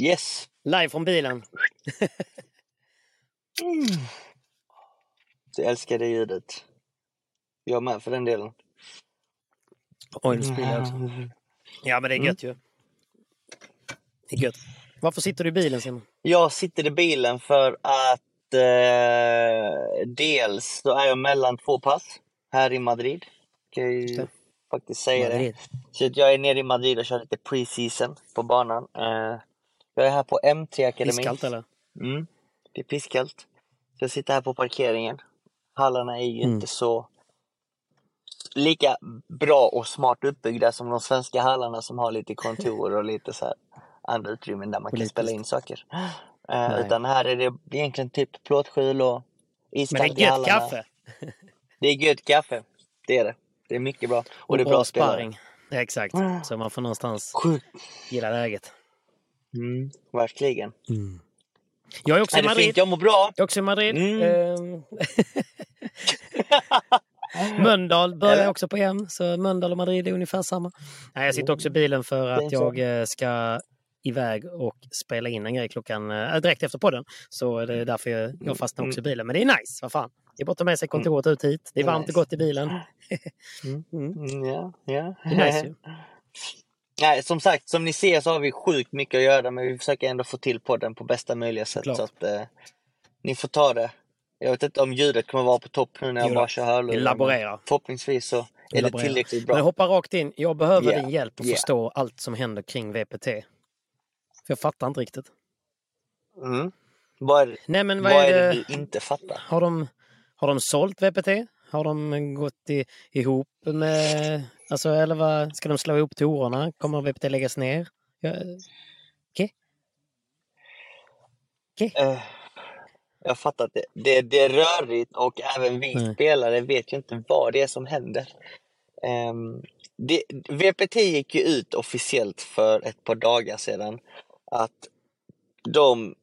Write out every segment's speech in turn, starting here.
Yes. Live från bilen. Så jag älskar det ljudet. Jag med för den delen. Oj, nu spiller jag också. Ja, men det är gött ju. Det är gött. Varför sitter du i bilen Simon? Jag sitter i bilen för att eh, dels så är jag mellan två pass här i Madrid. Kan jag ju faktiskt säga Madrid. det. Så jag är nere i Madrid och kör lite pre-season på banan. Eh, jag är här på M3 Akademi. Iskallt eller? Mm, det är pisskallt. Så jag sitter här på parkeringen. Hallarna är ju Mm. inte så lika bra och smart uppbyggda som de svenska hallarna som har lite kontor och lite så här andra utrymmen där man kan Politiskt. spela in saker. Nej. utan här är det egentligen typ plåtskjul och Men iskallt det i är gött hallarna. kaffe. Det är gött kaffe. Det är det. Det är mycket bra. Och, Och det är bra sparring. Exakt. Så man får någonstans Sjukt. gilla läget. Mm, verkligen. Jag är också Är i Madrid. fint? Jag mår bra. Jag är också i Madrid. Mm. Ehm. Mölndal börjar också på M, så Mölndal och Madrid är ungefär samma. Nej, jag sitter också i bilen för är att jag eh, ska iväg och spela in en grej klockan eh, direkt efter podden. Så det är därför jag, jag fastnar också i bilen. Men det är nice, vad fan. Det är bara att ta med sig kontoret ut hit. Det är varmt och gott i bilen. Mm, ja, ja. Det är nice ju. Nej, som sagt, som ni ser så har vi sjukt mycket att göra men vi försöker ändå få till podden på bästa möjliga sätt. Klart. Så att eh, ni får ta det. Jag vet inte om ljudet kommer vara på topp nu när jag Jo bara kör hörlurar. vi men laborerar. Förhoppningsvis så är det tillräckligt Men bra. jag hoppar rakt in. Jag behöver Yeah, din hjälp att yeah. förstå allt som händer kring VPT. För jag fattar inte riktigt. Mm. Vad, är, Nej, men vad vad är är det det? du inte fattar? Har de, har de sålt VPT? Har de gått i, ihop med... Alltså, eller vad, ska de slå ihop torerna? Kommer VPT läggas ner? Ja, Okej. Okej. Eh, jag fattar att det, det, det är rörigt och även vi Nej. spelare vet ju inte vad det är som händer. Ehm, det, VPT gick ju ut officiellt för ett par dagar sedan att de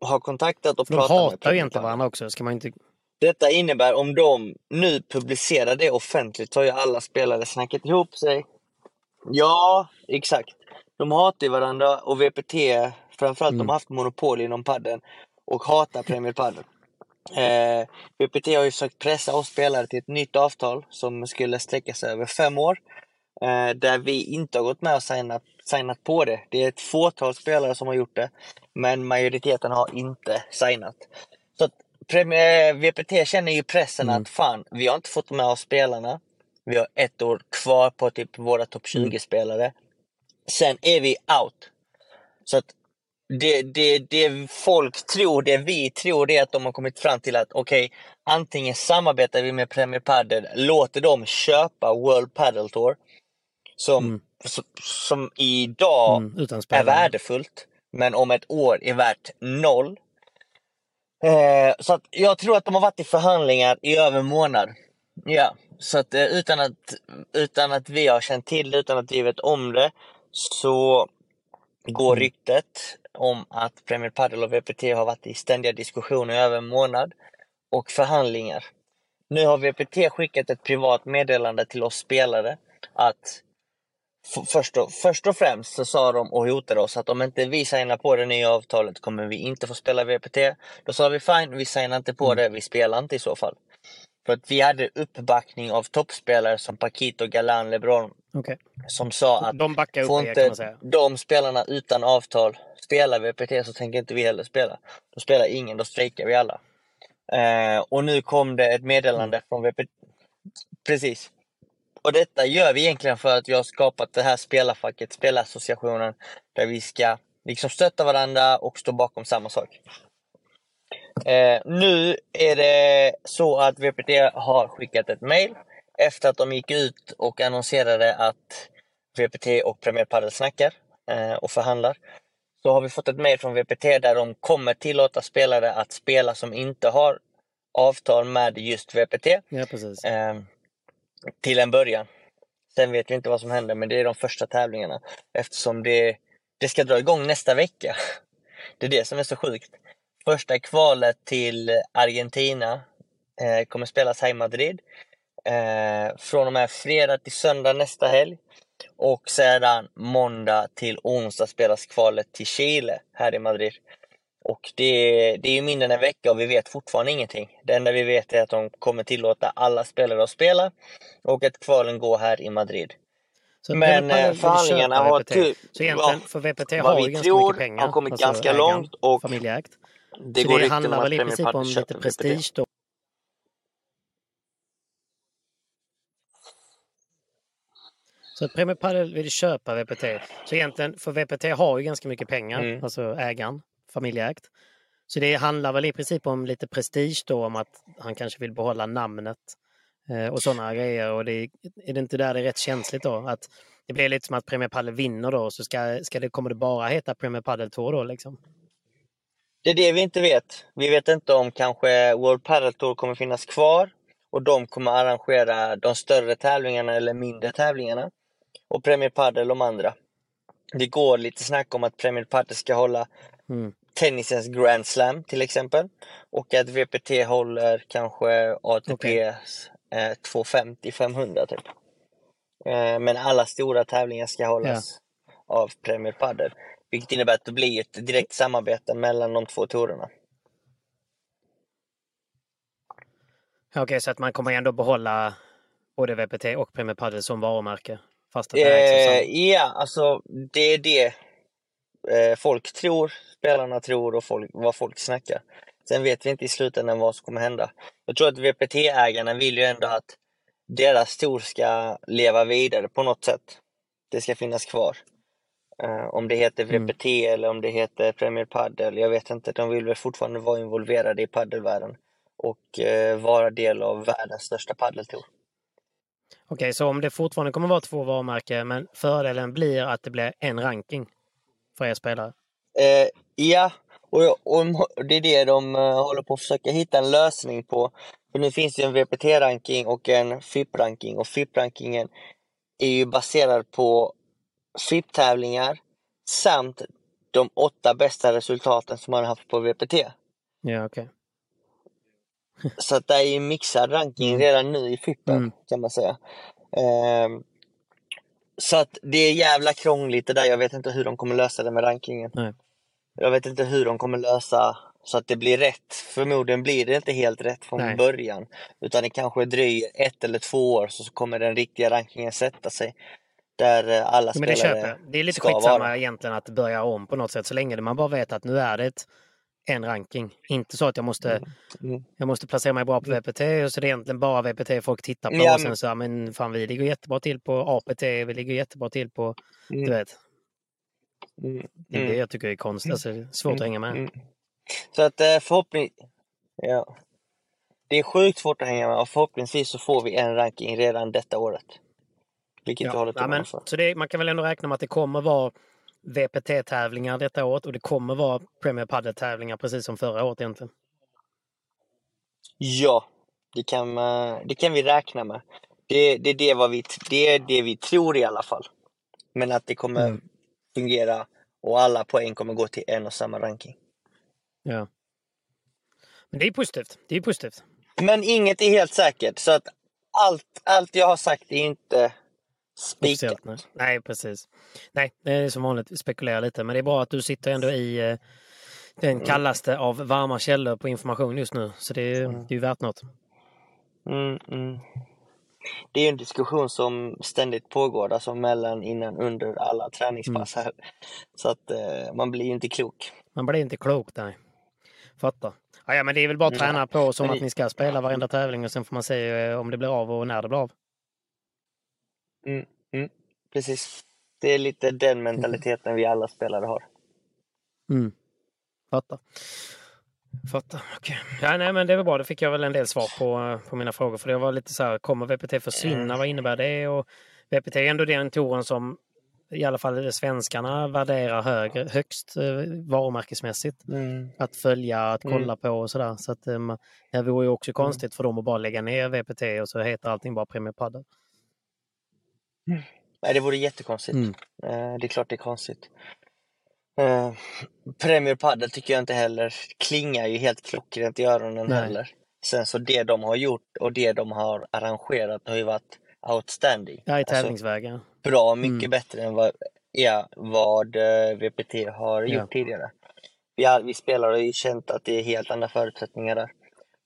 har kontaktat och de pratat med hatar ju Premier egentligen varandra också. Ska man inte... Detta innebär om de nu publicerar det offentligt så har ju alla spelare snackat ihop sig. Ja, exakt. De hatar varandra och VPT, framförallt Mm. de har haft monopol inom padden och hatar Premier Padel. Eh, VPT har ju försökt pressa oss spelare till ett nytt avtal som skulle sträcka sig över fem år. Eh, där vi inte har gått med och signat, signat på det. Det är ett fåtal spelare som har gjort det. Men majoriteten har inte signat. Premier, VPT känner ju pressen Mm. att fan, vi har inte fått med oss spelarna. Vi har ett år kvar på typ våra topp 20-spelare. Sen är vi out. Så att det, det, det folk tror, det vi tror, det är att de har kommit fram till att okej, antingen samarbetar vi med Premier Padel, låter dem köpa World Padel Tour, som, som, som idag Mm, är värdefullt, men om ett år är värt noll. Eh, så att jag tror att de har varit i förhandlingar i över en månad. Ja, så att eh, utan att, utan att vi har känt till det, utan att vi vet om det, så går ryktet om att Premier Padel och VPT har varit i ständiga diskussioner i över en månad och förhandlingar. Nu har VPT skickat ett privat meddelande till oss spelare att först och, först och främst så sa de och hotade oss att om inte vi signar på det nya avtalet kommer vi inte få spela VPT. Då sa vi fine, vi signar inte på det, vi spelar inte i så fall. För att vi hade uppbackning av toppspelare som Paquito, Galan, LeBron Okej. som sa att De backar upp får kan inte säga. de spelarna utan avtal spela VPT så tänker inte vi heller spela. Då spelar ingen, då strejkar vi alla. Eh, och nu kom det ett meddelande från VPT. Precis. Och detta gör vi egentligen för att vi har skapat det här spelarfacket, spelassociationen, där vi ska liksom stötta varandra och stå bakom samma sak. Eh, nu är det så att VPT har skickat ett mail efter att de gick ut och annonserade att VPT och Premier Padel snackar eh, och förhandlar. Så har vi fått ett mail från VPT där de kommer tillåta spelare att spela som inte har avtal med just VPT Ja, precis. eh, till en början. Sen vet vi inte vad som händer, men det är de första tävlingarna eftersom det, det ska dra igång nästa vecka. Det är det som är så sjukt. Första kvalet till Argentina eh, kommer spelas här i Madrid. Eh, från och med fredag till söndag nästa helg. Och sedan måndag till onsdag spelas kvalet till Chile här i Madrid. Och det, det är ju mindre än en vecka och vi vet fortfarande ingenting. Det enda vi vet är att de kommer tillåta alla spelare att spela och att kvalen går här i Madrid. Så Men eh, förhandlingarna har typ, Så egentligen, för VPT har ju ganska tror mycket pengar. har kommit alltså ganska ägaren, långt och familjeägt. det så går det handlar att väl i princip om lite prestige då. Så att Premier Padel vill köpa VPT. Så egentligen, för VPT har ju ganska mycket pengar, Mm. alltså ägaren, familjeägt. Så det handlar väl i princip om lite prestige då, om att han kanske vill behålla namnet eh, och sådana grejer. Och det, är det inte där det är rätt känsligt då? Att det blir lite som att Premier Padel vinner då, så ska, ska det, kommer det bara heta Premier Padel Tour då liksom? Det är det vi inte vet. Vi vet inte om kanske World Padel Tour kommer finnas kvar och de kommer arrangera de större tävlingarna eller mindre tävlingarna. Och Premier Padel de andra. Det går lite snack om att Premier Padel ska hålla Mm. tennisens Grand Slam till exempel. Och att VPT håller kanske ATP Okej. eh, 250-500 typ. Eh, men alla stora tävlingar ska hållas av Premier Padel. Vilket innebär att det blir ett direkt samarbete mellan de två tourerna. Okej, så att man kommer ändå behålla både VPT och Premier Padel som varumärke? Fast att det Eh, samma- ja, alltså det är det eh, folk tror, spelarna tror och folk, vad folk snackar. Sen vet vi inte i slutändan vad som kommer hända. Jag tror att VPT-ägarna vill ju ändå att deras tour ska leva vidare på något sätt. Det ska finnas kvar. Eh, om det heter Mm. VPT eller om det heter Premier Padel, jag vet inte. De vill väl fortfarande vara involverade i paddelvärlden och eh, vara del av världens största paddeltour. Okej, så om det fortfarande kommer vara två varumärken, men fördelen blir att det blir en ranking för er spelare? Eh, ja, och, och det är det de eh, håller på att försöka hitta en lösning på. För nu finns det en VPT-ranking och en FIP-ranking och FIP-rankingen är ju baserad på FIP-tävlingar samt de åtta bästa resultaten som man har haft på VPT. Ja, okej. Så att det är ju mixad ranking redan nu i FIPen Mm. kan man säga. Ehm, så att det är jävla krångligt det där. Jag vet inte hur de kommer lösa det med rankingen. Nej. Jag vet inte hur de kommer lösa så att det blir rätt. Förmodligen blir det inte helt rätt från Nej. början. Utan det kanske dröjer ett eller två år så kommer den riktiga rankingen sätta sig. Där eh, alla Ja, men det spelare köper jag. Det är lite ska skitsamma vara. egentligen att börja om på något sätt, så länge man bara vet att nu är det ett, en ranking. Inte så att jag måste, Mm. jag måste placera mig bra på VPT och så det är egentligen bara VPT folk tittar på Ja, och sen så, men fan vi ligger jättebra till på APT, vi ligger jättebra till på, Mm. du vet. Mm. Det är Mm. det jag tycker är konstigt, alltså, svårt att hänga med. Mm. Så att eh, förhoppning... Ja. Det är sjukt svårt att hänga med och förhoppningsvis så får vi en ranking redan detta året. Vilket jag Ja, håller ja, tummarna för. så det, man kan väl ändå räkna med att det kommer vara VPT-tävlingar detta året och det kommer vara Premier Padel-tävlingar precis som förra året egentligen. Ja, det kan, man- det kan vi räkna med. Det, det, är det, vad vi, det är det vi tror i alla fall. Men att det kommer Mm. fungera och alla poäng kommer gå till en och samma ranking. Ja. Men det är positivt. Det är positivt. Men inget är helt säkert, så att allt, allt jag har sagt är inte spikat. Nej. nej, precis. Nej, det är som vanligt, vi spekulerar lite. Men det är bra att du sitter ändå i eh, den kallaste av varma källor på information just nu. Så det är, det är ju värt något. Mm, mm. Det är ju en diskussion som ständigt pågår, alltså mellan, innan, under alla träningspass Mm. här. Så att eh, man blir ju inte klok. Man blir inte klok där. Fattar. Ja, ja, men det är väl bara att träna på som att ni ska spela varenda tävling och sen får man se eh, om det blir av och när det blir av. Mm, mm, precis. Det är lite den mentaliteten vi alla spelare har. Mm. Fattar. Fattar. Okej. Ja, nej, men det var bra. Då fick jag väl en del svar på, på mina frågor. För det var lite så här, kommer VPT försvinna? Vad innebär det? Och VPT är ändå den touren som i alla fall svenskarna värderar högre, högst eh, varumärkesmässigt. Mm. Att följa, att kolla Mm. på och sådär. Så att, um, det vore ju också konstigt för dem att bara lägga ner VPT och så heter allting bara Premier Padel. Nej, det vore jättekonstigt. Mm. Eh, det är klart det är konstigt. Eh, Premier Padel tycker jag inte heller klingar ju helt klockrent i öronen Nej. heller. Sen så det de har gjort och det de har arrangerat har ju varit outstanding. Ja, i Alltså, tävlingsvägen. bra mycket Mm. bättre än vad, ja, vad eh, VPT har Ja. gjort tidigare. Vi, vi spelare har ju känt att det är helt andra förutsättningar där.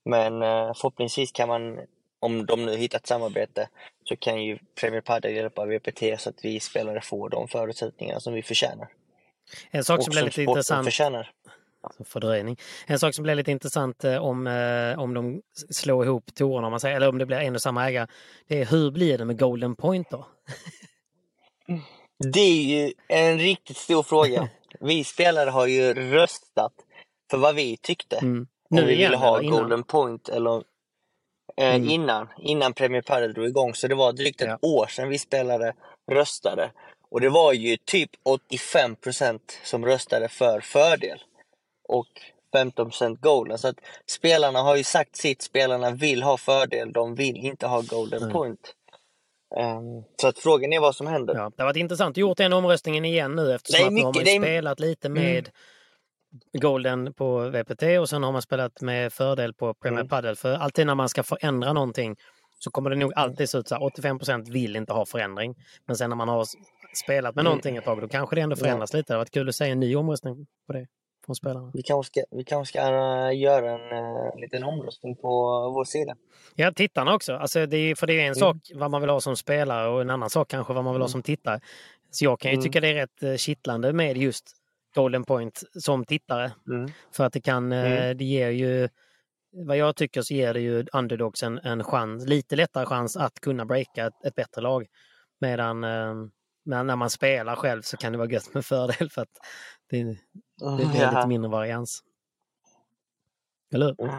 Men eh, förhoppningsvis kan man, om de nu hittat samarbete, så kan ju Premier Padel hjälpa VPT så att vi spelare får de förutsättningar som vi förtjänar. En sak och som blev som lite intressant. förtjänar. Fördröjning. En sak som blir lite intressant eh, om, eh, om de slår ihop tourerna, om man säger, eller om det blir en och samma ägare, det är hur blir det med Golden Point då? Det är ju en riktigt stor fråga. Vi spelare har ju röstat för vad vi tyckte. Mm. Om Nu vi igen, ville ha? Golden Point eller eh, Mm. innan, innan Premier Padel drog igång. Så det var drygt ett Ja. år sedan vi spelare röstade. Och det var ju typ 85% som röstade för fördel. Och 15% Golden. Så att spelarna har ju sagt sitt. Spelarna vill ha fördel. De vill inte ha Golden Mm. Point. Ehm, så att frågan är vad som händer. Ja, det har varit intressant. gjort den omröstningen igen nu eftersom Det är att nu har mycket- är- spelat lite med Golden på VPT och sen har man spelat med fördel på Premier Mm. Padel. För alltid när man ska förändra någonting så kommer det nog alltid se ut så här 85% vill inte ha förändring. Men sen när man har spelat med Mm. någonting ett tag då kanske det ändå förändras lite. Det har varit kul att se en ny omröstning på det från spelarna. Vi kanske ska, vi kanske ska eh, göra en uh, liten omröstning på vår sida. Ja, tittarna också. Alltså det är, för det är en Mm. sak vad man vill ha som spelare och en annan sak kanske vad man vill ha som tittare. Så jag kan ju Mm. tycka det är rätt eh, kittlande med just Golden Point som tittare. Mm. För att det kan, eh, Mm. det ger ju, vad jag tycker så ger det ju underdogs en, en chans, lite lättare chans att kunna breaka ett, ett bättre lag. Medan eh, men när man spelar själv så kan det vara gött med fördel för att det, det blir Ja. lite mindre varians. Eller hur?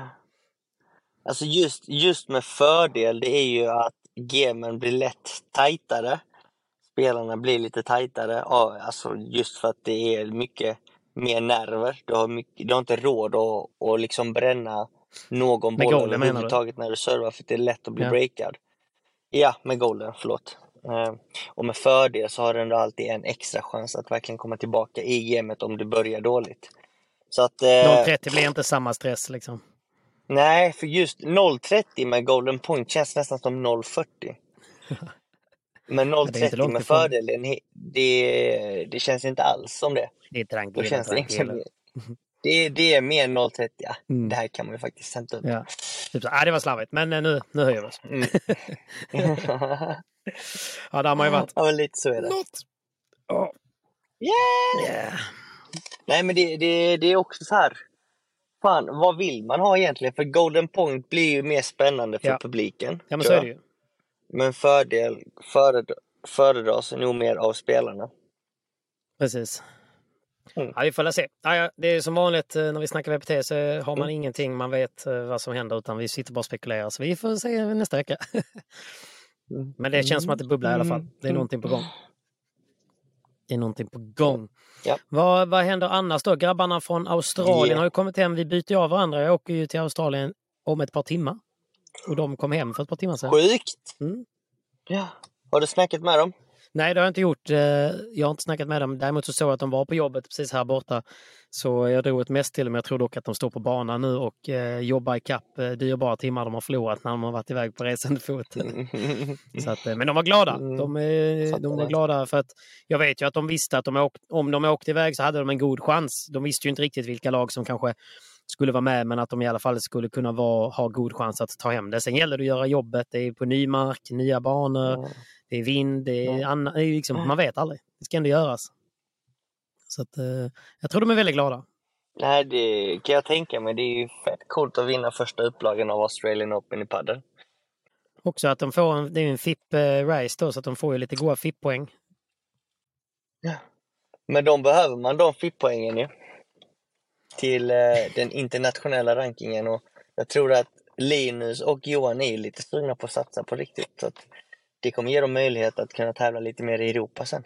Alltså just, just med fördel, det är ju att gamen blir lätt tajtare. Spelarna blir lite tajtare, ja, alltså just för att det är mycket mer nerver. Du har, mycket, du har inte råd att, att liksom bränna någon Med boll överhuvudtaget när du servar för det är lätt att bli Ja. breakad. Ja, med golden, förlåt. Eh, och med fördel så har du ändå alltid en extra chans att verkligen komma tillbaka i gamet om du börjar dåligt. Så att... eh, 0,30 blir inte samma stress liksom. Nej, för just 0,30 med golden point känns nästan som 0,40. Men det är inte 0,30 långt med ifrån. fördel, det, det, känns inte alls som det. Det är Då tranquilo, känns det, liksom, det, det är mer 0,30. Ja. Mm. Det här kan man ju faktiskt hämta upp. Ja. Typ så, ah, det var slarvigt, men eh, nu, nu höjer vi oss. Mm. Ja, där har man ju varit. ja, men lite så är det. Något. Ja. Yeah! Yeah. Nej, men det, det, det är också så här. Fan, vad vill man ha egentligen? För golden point blir ju mer spännande för Ja. publiken. ja, men så är det ju. Men fördel föred, föredras nog mer av spelarna. Precis. Mm. Ja, vi får se. Ja, det är som vanligt eh, när vi snackar VPT så har man Mm. ingenting, man vet eh, vad som händer utan vi sitter bara och spekulerar. Så vi får se nästa vecka. Men det känns som att det bubblar i alla fall. Det är någonting på gång. Det är någonting på gång. Ja. Vad, vad händer annars då? Grabbarna från Australien Yeah. har ju kommit hem. Vi byter av varandra. Jag åker ju till Australien om ett par timmar. Och de kom hem för ett par timmar sedan. Sjukt! Mm. Ja. Har du snackat med dem? Nej, det har jag inte gjort. Eh, jag har inte snackat med dem. Däremot så såg jag att de var på jobbet precis här borta. Så jag drog ett mess till dem. Jag tror dock att de står på banan nu och eh, jobbar ikapp eh, dyrbara timmar de har förlorat när de har varit iväg på resande fot. så att, men de var glada. Mm. De, de var glada för att jag vet ju att de visste att de åkt, om de åkte iväg så hade de en god chans. De visste ju inte riktigt vilka lag som kanske skulle vara med men att de i alla fall skulle kunna vara, ha god chans att ta hem det. Sen gäller det att göra jobbet. Det är på ny mark, nya banor, det är vind, det är anna, det är liksom, man vet aldrig. Det ska ändå göras. Så att, eh, jag tror de är väldigt glada. Nej, det kan jag tänka mig. Det är ju fett coolt att vinna första upplagan av Australian Open i padel. Också att de får en, det är en FIP-race då så att de får ju lite goda FIP-poäng. Men de behöver man de FIP-poängen ju. Till eh, den internationella rankingen och jag tror att Linus och Johan är lite sugna på att satsa på riktigt. Så det kommer ge dem möjlighet att kunna tävla lite mer i Europa sen.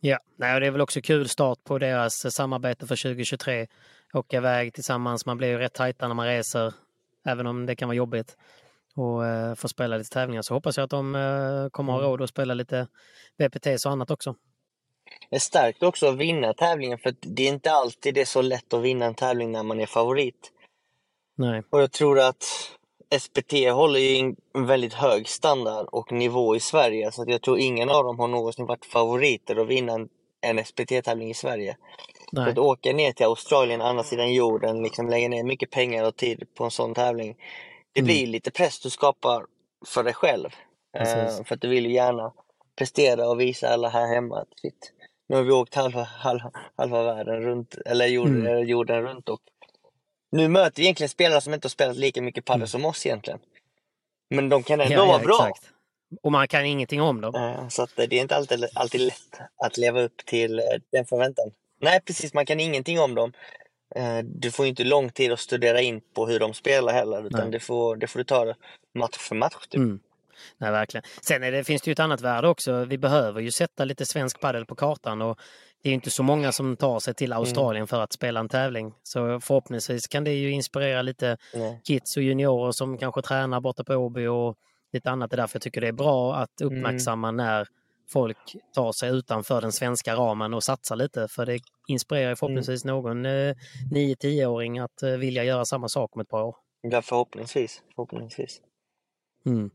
Ja, Nej, det är väl också kul start på deras samarbete för 2023. Åka iväg tillsammans, man blir ju rätt tajta när man reser, även om det kan vara jobbigt. Och eh, få spela lite tävlingar. Så hoppas jag att de eh, kommer ha råd att spela lite VPTs och annat också. Är starkt också att vinna tävlingen för det är inte alltid det är så lätt att vinna en tävling när man är favorit. Nej. Och jag tror att SPT håller ju en väldigt hög standard och nivå i Sverige så att jag tror ingen av dem har någonsin varit favoriter att vinna en, en SPT-tävling i Sverige. Nej. att åka ner till Australien, andra sidan jorden, liksom lägga ner mycket pengar och tid på en sån tävling. Det Mm. blir lite press du skapar för dig själv. Eh, för att du vill ju gärna prestera och visa alla här hemma att shit, nu har vi åkt halva, halva, halva världen runt, eller jorden, Mm. jorden runt och nu möter vi egentligen spelare som inte har spelat lika mycket padel som oss egentligen. Men de kan ändå vara bra. exakt. Och man kan ingenting om dem. Eh, Så att det är inte alltid, alltid lätt att leva upp till eh, den förväntan. Nej, precis. Man kan ingenting om dem. Eh, Du får inte lång tid att studera in på hur de spelar heller, utan Nej. det får, det får du ta match för match. Typ. Mm. Nej, verkligen. Sen är det, finns det ju ett annat värde också. Vi behöver ju sätta lite svensk padel på kartan och det är inte så många som tar sig till Australien för att spela en tävling. Så förhoppningsvis kan det ju inspirera lite Nej. kids och juniorer som kanske tränar borta på Åby och lite annat. Det är därför jag tycker det är bra att uppmärksamma när folk tar sig utanför den svenska ramen och satsar lite. För det inspirerar förhoppningsvis någon eh, 9-10-åring att eh, vilja göra samma sak om ett par år. Ja, förhoppningsvis. förhoppningsvis. Mm.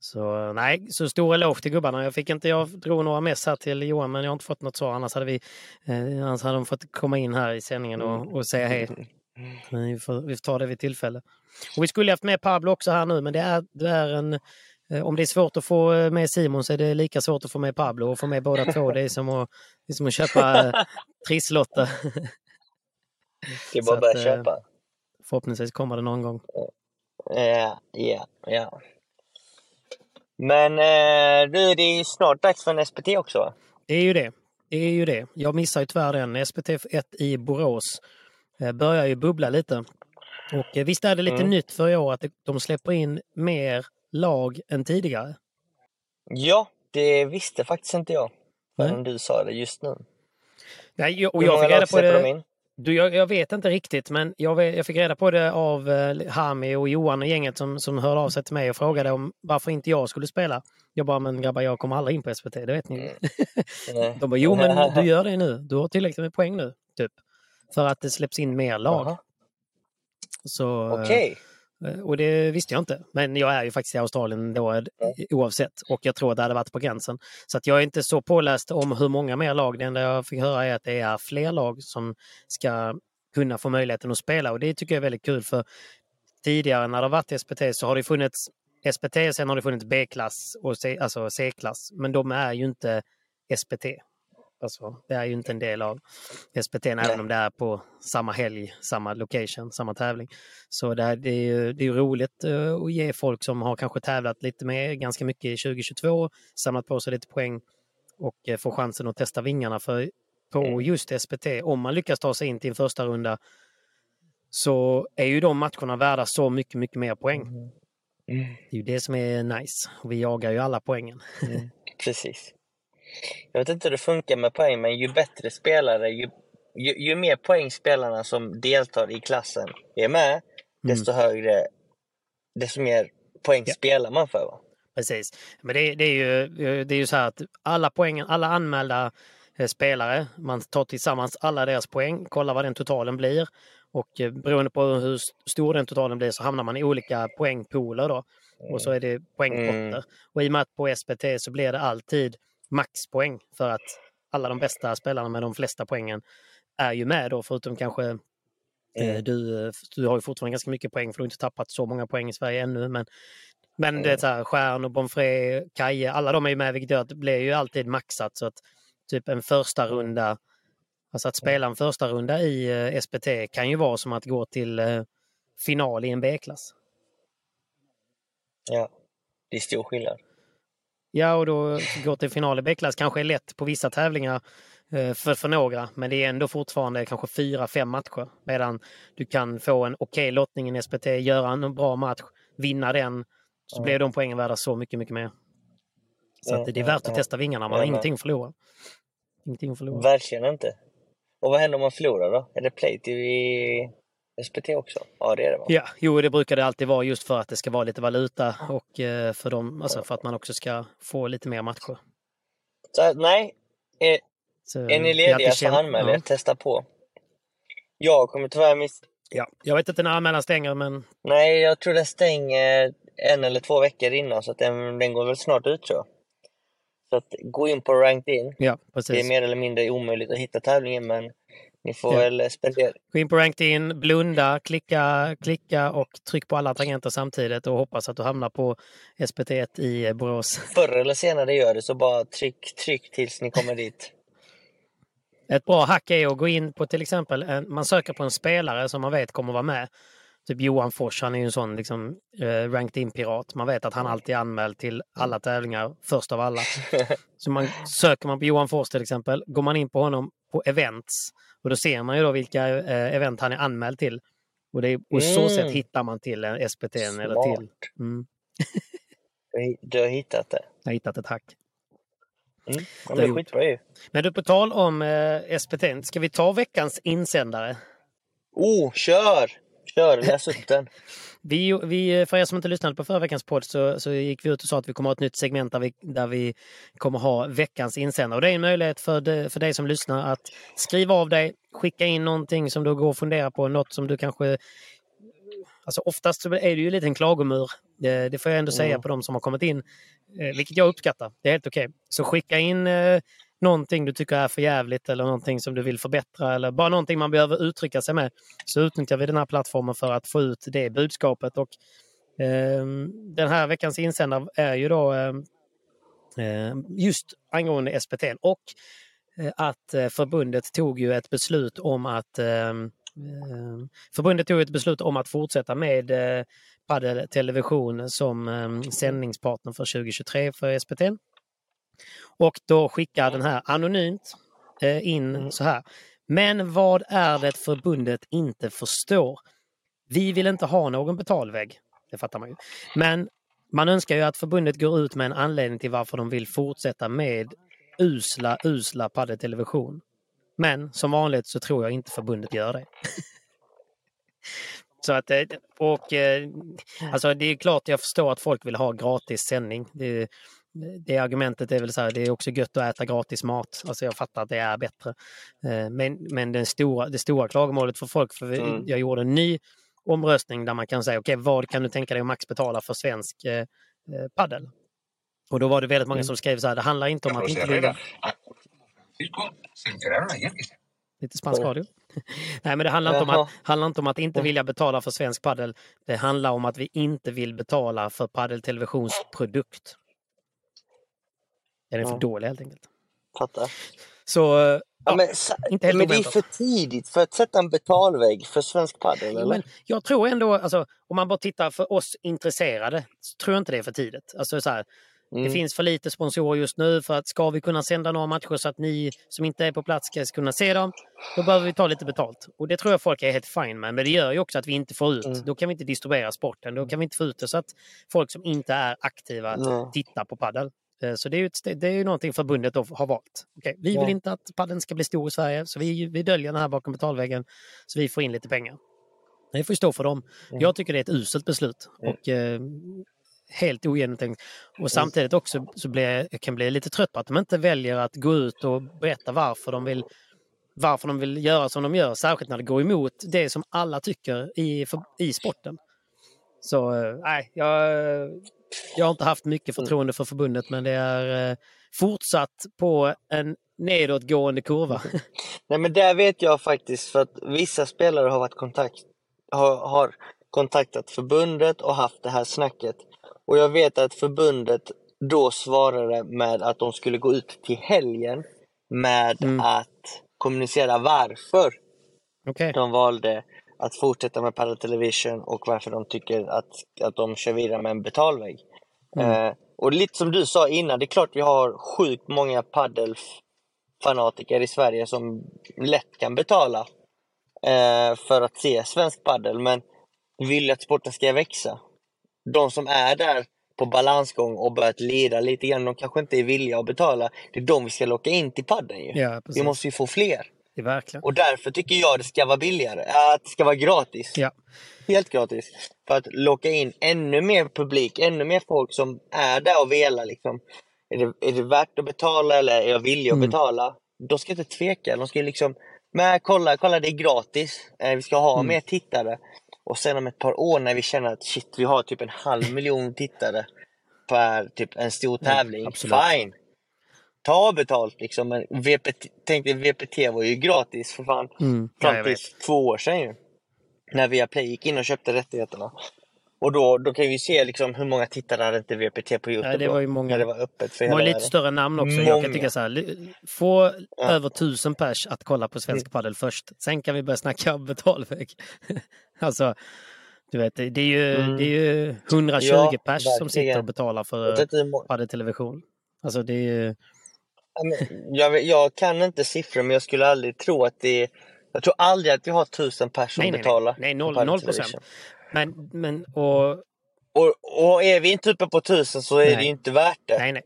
Så nej, så stor eloge till gubbarna. Jag fick inte, jag drog några mess här till Johan men jag har inte fått något svar. Annars hade, vi, eh, annars hade de fått komma in här i sändningen och, och säga hej. Men vi får, vi får ta det vid tillfälle. Och vi skulle haft med Pablo också här nu men det är, det är en eh, om det är svårt att få eh, med Simon så är det lika svårt att få med Pablo och få med båda två. Det är som att, det är som att köpa eh, trisslotter. Det är bara att börja köpa. Förhoppningsvis kommer det någon gång. Ja, ja, ja. Men eh, du, det är snart dags för en SPT också? Det är ju det. Det är ju det. Jag missar ju tyvärr den. SPT 1 i Borås eh, börjar ju bubbla lite. Och eh, visst är det lite Mm. nytt för i år att de släpper in mer lag än tidigare? Ja, det visste faktiskt inte jag förrän Nej. du sa det just nu. Nej, jag- och jag fick reda på det. Du, jag, jag vet inte riktigt, men jag, vet, jag fick reda på det av eh, Hami och Johan och gänget som, som hörde av sig till mig och frågade om varför inte jag skulle spela. Jag bara, men grabbar, jag kommer aldrig in på SVT, det vet ni. Nej. De bara, jo men du gör det nu. Du har tillräckligt med poäng nu, typ. För att det släpps in mer lag. Så, eh, Okej. Eh, Och det visste jag inte. Men jag är ju faktiskt i Australien då eh, oavsett. Och jag tror att det hade varit på gränsen. Så att jag är inte så påläst om hur många mer lag. Det enda jag fick höra är att det är fler lag som ska kunna få möjligheten att spela. Och det tycker jag är väldigt kul för tidigare när det har varit SPT så har det funnits SPT, sen har det funnits B-klass och C, alltså C-klass. Men de är ju inte SPT. Alltså, det är ju inte en del av SPT även om det är på samma helg, samma location, samma tävling. Så det, är, det, är, ju, det är roligt eh, att ge folk som har kanske tävlat lite mer, ganska mycket i 2022, samlat på sig lite poäng och eh, få chansen att testa vingarna. För på just SPT, om man lyckas ta sig in till en första runda så är ju de matcherna värda så mycket, mycket mer poäng. Det är ju det som är nice. Vi jagar ju alla poängen. Precis. Jag vet inte hur det funkar med poäng, men ju bättre spelare, ju, ju, ju mer poäng spelarna som deltar i klassen är med, desto högre, desto mer poäng Mm. Ja. spelar man för. Va? Precis. Men det, det, är ju, det är ju så här att alla poängen, alla anmälda eh, spelare, man tar tillsammans alla deras poäng, kollar vad den totalen blir och eh, beroende på hur stor den totalen blir så hamnar man i olika poängpooler då. Och så är det poängpotter. Mm. Och i och med att på SPT så blir det alltid maxpoäng för att alla de bästa spelarna med de flesta poängen är ju med då, förutom kanske eh, Mm. du, du har ju fortfarande ganska mycket poäng för du har inte tappat så många poäng i Sverige ännu. Men, men det är så här, Stjärn och Bonfré, Kaje, alla de är ju med vilket gör att det blir ju alltid maxat. Så att typ en första runda, alltså att spela en första runda i eh, SPT kan ju vara som att gå till eh, final i en B-klass. Ja, det är stor skillnad. Ja, och då gå till final i B-klass kanske är lätt på vissa tävlingar eh, för, för några, men det är ändå fortfarande kanske fyra, fem matcher. Medan du kan få en okej lottning i SPT, göra en bra match, vinna den, så blir de poängen värda så mycket, mycket mer. Så att det är värt att ja. testa vingarna, man har ingenting att förlora. Ingenting att förlora. Verkligen inte. Och vad händer om man förlorar då? Är det plate i SPT också? Ja, det är det va? Ja, jo, det brukar det alltid vara just för att det ska vara lite valuta och eh, för, dem, alltså för att man också ska få lite mer matcher. Så, nej, är, Så, är det ni lediga så anmäl er, ja. testa på. Jag kommer tyvärr miss... Ja, jag vet inte när anmälan stänger, men Nej, jag tror den stänger en eller två veckor innan så att den, den går väl snart ut tror jag. Så att gå in på Ranked In. ja, Det precis. är mer eller mindre omöjligt att hitta tävlingen men ni får Ja. väl spendera. Gå in på Ranked In, blunda, klicka, klicka och tryck på alla tangenter samtidigt och hoppas att du hamnar på SPT1 i eh, Borås. Förr eller senare gör det så bara tryck, tryck tills ni kommer dit. Ett bra hack är att gå in på till exempel, en, man söker på en spelare som man vet kommer vara med. Typ Johan Fors, han är ju en sån liksom, eh, ranked in-pirat. Man vet att han alltid är anmäld till alla tävlingar först av alla. Så man, söker man på Johan Fors till exempel, går man in på honom på events och då ser man ju då vilka eh, event han är anmäld till. Och det på så Mm. sätt hittar man till en SPT eller till. Mm, Du har- hittat det. jag har hittat ett hack. Mm. Ja, Det är skitbra ju. Men du, på tal om eh, SPT, ska vi ta veckans insändare? Oh, kör! Kör, läs upp den. Vi, vi, för er som inte lyssnade på förra veckans podd så, så gick vi ut och sa att vi kommer ha ett nytt segment där vi, där vi kommer ha veckans insändare. Och det är en möjlighet för, de, för dig som lyssnar att skriva av dig, skicka in någonting som du går och funderar på, något som du kanske... Alltså oftast är det ju lite en klagomur. Det, det får jag ändå säga på de som har kommit in, eh, vilket jag uppskattar. Det är helt okej. Så skicka in eh, någonting du tycker är för jävligt eller någonting som du vill förbättra eller bara någonting man behöver uttrycka sig med. Så utnyttjar vi den här plattformen för att få ut det budskapet. Och, eh, den här veckans insändare är ju då eh, just angående SPT och eh, att eh, förbundet tog ju ett beslut om att eh, förbundet tog ett beslut om att fortsätta med eh, Padel Television som eh, sändningspartner för 2023 för SPT. Och då skickar den här anonymt eh, in så här. Men vad är det förbundet inte förstår? Vi vill inte ha någon betalvägg. Det fattar man ju. Men man önskar ju att förbundet går ut med en anledning till varför de vill fortsätta med usla, usla padeltelevision. Men som vanligt så tror jag inte förbundet gör det. Så att, eh, och, eh, alltså det är klart jag förstår att folk vill ha gratis sändning. Det, det argumentet är väl så här, det är också gött att äta gratis mat. Alltså jag fattar att det är bättre. Eh, Men, men den stora, det stora klagomålet för folk, för Mm. jag gjorde en ny omröstning där man kan säga, okej vad kan du tänka dig att max betala för svensk eh, eh, paddel? Och då var det väldigt många som skrev så här, det handlar inte om att inte vilja... Lite spansk radio. Nej, men det handlar inte, om att, handlar inte om att inte vilja betala för svensk paddel. Det handlar om att vi inte vill betala för paddeltelevisionsprodukt. Den är för Ja. dålig helt enkelt. Fattar. Så eh, Ja, ja, men, sa- inte helt men det är för tidigt för att sätta en betalvägg för svensk padel, Jo, eller? jag tror ändå, alltså, om man bara tittar för oss intresserade, så tror jag inte det är för tidigt. Alltså, så här, Det Mm. finns för lite sponsorer just nu för att ska vi kunna sända några matcher så att ni som inte är på plats ska kunna se dem, då behöver vi ta lite betalt. Och det tror jag folk är helt fine med. Men det gör ju också att vi inte får ut, Mm. då kan vi inte distribuera sporten, då kan vi inte få ut det så att folk som inte är aktiva Nej. tittar på padel. Eh, Så det är ju, ett, det är ju någonting förbundet har valt. Okej, vi vill Ja. inte att padden ska bli stor i Sverige, så vi, vi döljer den här bakom betalväggen så vi får in lite pengar. Det får ju stå för dem. Mm. Jag tycker det är ett uselt beslut. Och, eh, helt ogenomtänkt. Och samtidigt också så blir jag, kan bli lite trött på att de inte väljer att gå ut och berätta varför de vill varför de vill göra som de gör, särskilt när det går emot det som alla tycker i, i sporten. Så eh, nej, jag, jag har inte haft mycket förtroende för förbundet men det är eh, fortsatt på en nedåtgående kurva. Nej men där vet jag faktiskt för att vissa spelare har varit kontakt, har, har kontaktat förbundet och haft det här snacket. Och jag vet att förbundet då svarade med att de skulle gå ut till helgen med Mm. att kommunicera varför Okej. de valde att fortsätta med Padel Television och varför de tycker att, att de kör vidare med en betalvägg. Eh, och lite som du sa innan, det är klart vi har sjukt många paddelfanatiker i Sverige som lätt kan betala eh, för att se svensk paddel, men vi vill att sporten ska växa. De som är där på balansgång och börjat lida lite grann, de kanske inte är villiga att betala. Det är de vi ska locka in till paddeln ju. Ja, Vi måste ju få fler. Det verkligen. Och därför tycker jag det ska vara billigare, äh, att det ska vara gratis. Ja. Helt gratis. För att locka in ännu mer publik, ännu mer folk som är där och velar. Liksom. Är, det, är det värt att betala eller är jag villig att Mm. betala? De ska inte tveka. De ska liksom, men kolla, kolla det är gratis. Eh, vi ska ha Mm. mer tittare. Och sen om ett par år när vi känner att shit, vi har typ en halv miljon tittare per typ en stor tävling. absolut. Fine! Ta betalt liksom. Men VPT, tänk dig, VPT var ju gratis för fan. Mm. Ja, Fram jag till vet. två år sedan ju. När Viaplay gick in och köpte rättigheterna. Och då, då kan vi se liksom hur många tittare hade inte VPT på Youtube Ja, det var ju många. När det var öppet för De har hela lite världen. större namn också. Jag Många. kan tycka så här, få över tusen pers att kolla på svensk padel först. Sen kan vi börja snacka betalväg. alltså, du vet, det är ju, det är ju 120 Mm. Ja, pers som verkligen. sitter och betalar Jag för hur må- padeltelevision. Alltså det är ju... Jag, jag kan inte siffror men jag skulle aldrig tro att det är... Jag tror aldrig att vi har tusen pers som betalar. nej. Noll, noll procent. Men, men och... Och, och är vi inte uppe på tusen så är Nej. det inte värt det. Nej, nej.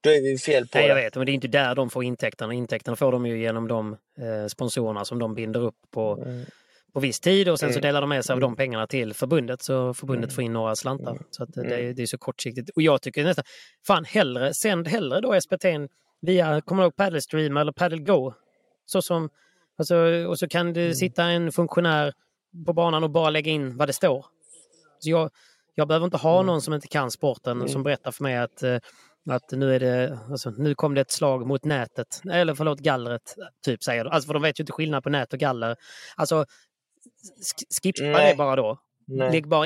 Då är vi fel på Nej, jag det. vet, men det är inte där de får intäkterna. Intäkterna får de ju genom de eh, sponsorerna som de binder upp på, på viss tid och sen så delar de med sig av de pengarna till förbundet så förbundet får in några slantar. Så att, det, är, det är så kortsiktigt. Och jag tycker nästan, fan hellre, sänd hellre då SPT via, kommer du ihåg Paddle Stream eller Paddle Go? Så som, alltså, och så kan det sitta en funktionär på banan och bara lägga in vad det står. Så jag, jag behöver inte ha någon som inte kan sporten som berättar för mig att, eh, att nu, är det, alltså, nu kom det ett slag mot nätet, eller förlåt gallret, typ säger de. Alltså, för de vet ju inte skillnad på nät och galler. Alltså, sk- skippa Nej. det bara då. Nej. Lägg bara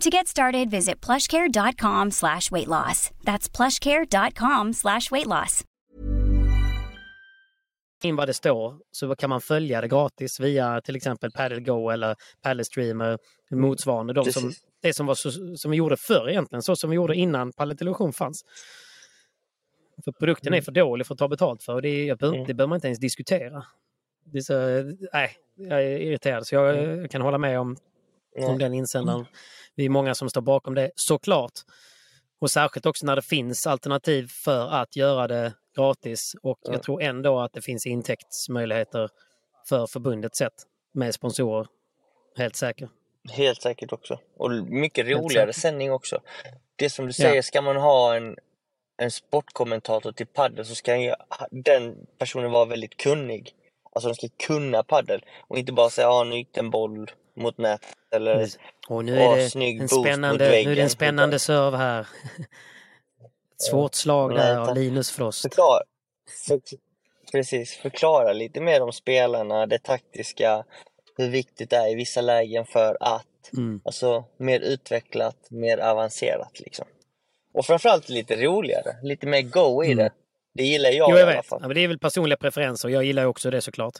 To get started, visit plushcare.com slash weight loss. That's plushcare.com slash weight loss. in vad det står så kan man följa det gratis via till exempel Paddle Go eller Paddle Streamer motsvarande. De som, det som, var så, som vi gjorde förr egentligen, så som vi gjorde innan Paddle fanns. För produkten är för dålig för att ta betalt för och det, är, jag behöver- det behöver man inte ens diskutera. Det är så, nej, jag är irriterad så jag, jag kan hålla med om, om den insändaren. Vi är många som står bakom det, såklart. Och särskilt också när det finns alternativ för att göra det gratis och jag tror ändå att det finns intäktsmöjligheter för förbundet sett med sponsorer. Helt säker. Helt säkert också. Och mycket roligare säkert. sändning också. Det som du Ja. säger, ska man ha en, en sportkommentator till padel så ska ju den personen vara väldigt kunnig. Alltså de ska kunna padel och inte bara säga ah, nu gick det en boll mot nät eller Och nu är det snygg en spännande, nu är det en spännande serve här. Ett svårt slag Nej, där av. Linus Frost. förklara. För, precis, förklara lite mer om spelarna, det taktiska, hur viktigt det är i vissa lägen för att. Mm. Alltså mer utvecklat, mer avancerat liksom. Och framförallt lite roligare, lite mer go i Mm. det. Det gillar jag, Jo, i jag alla vet. fall. Ja, men det är väl personliga preferenser. Jag gillar också det såklart.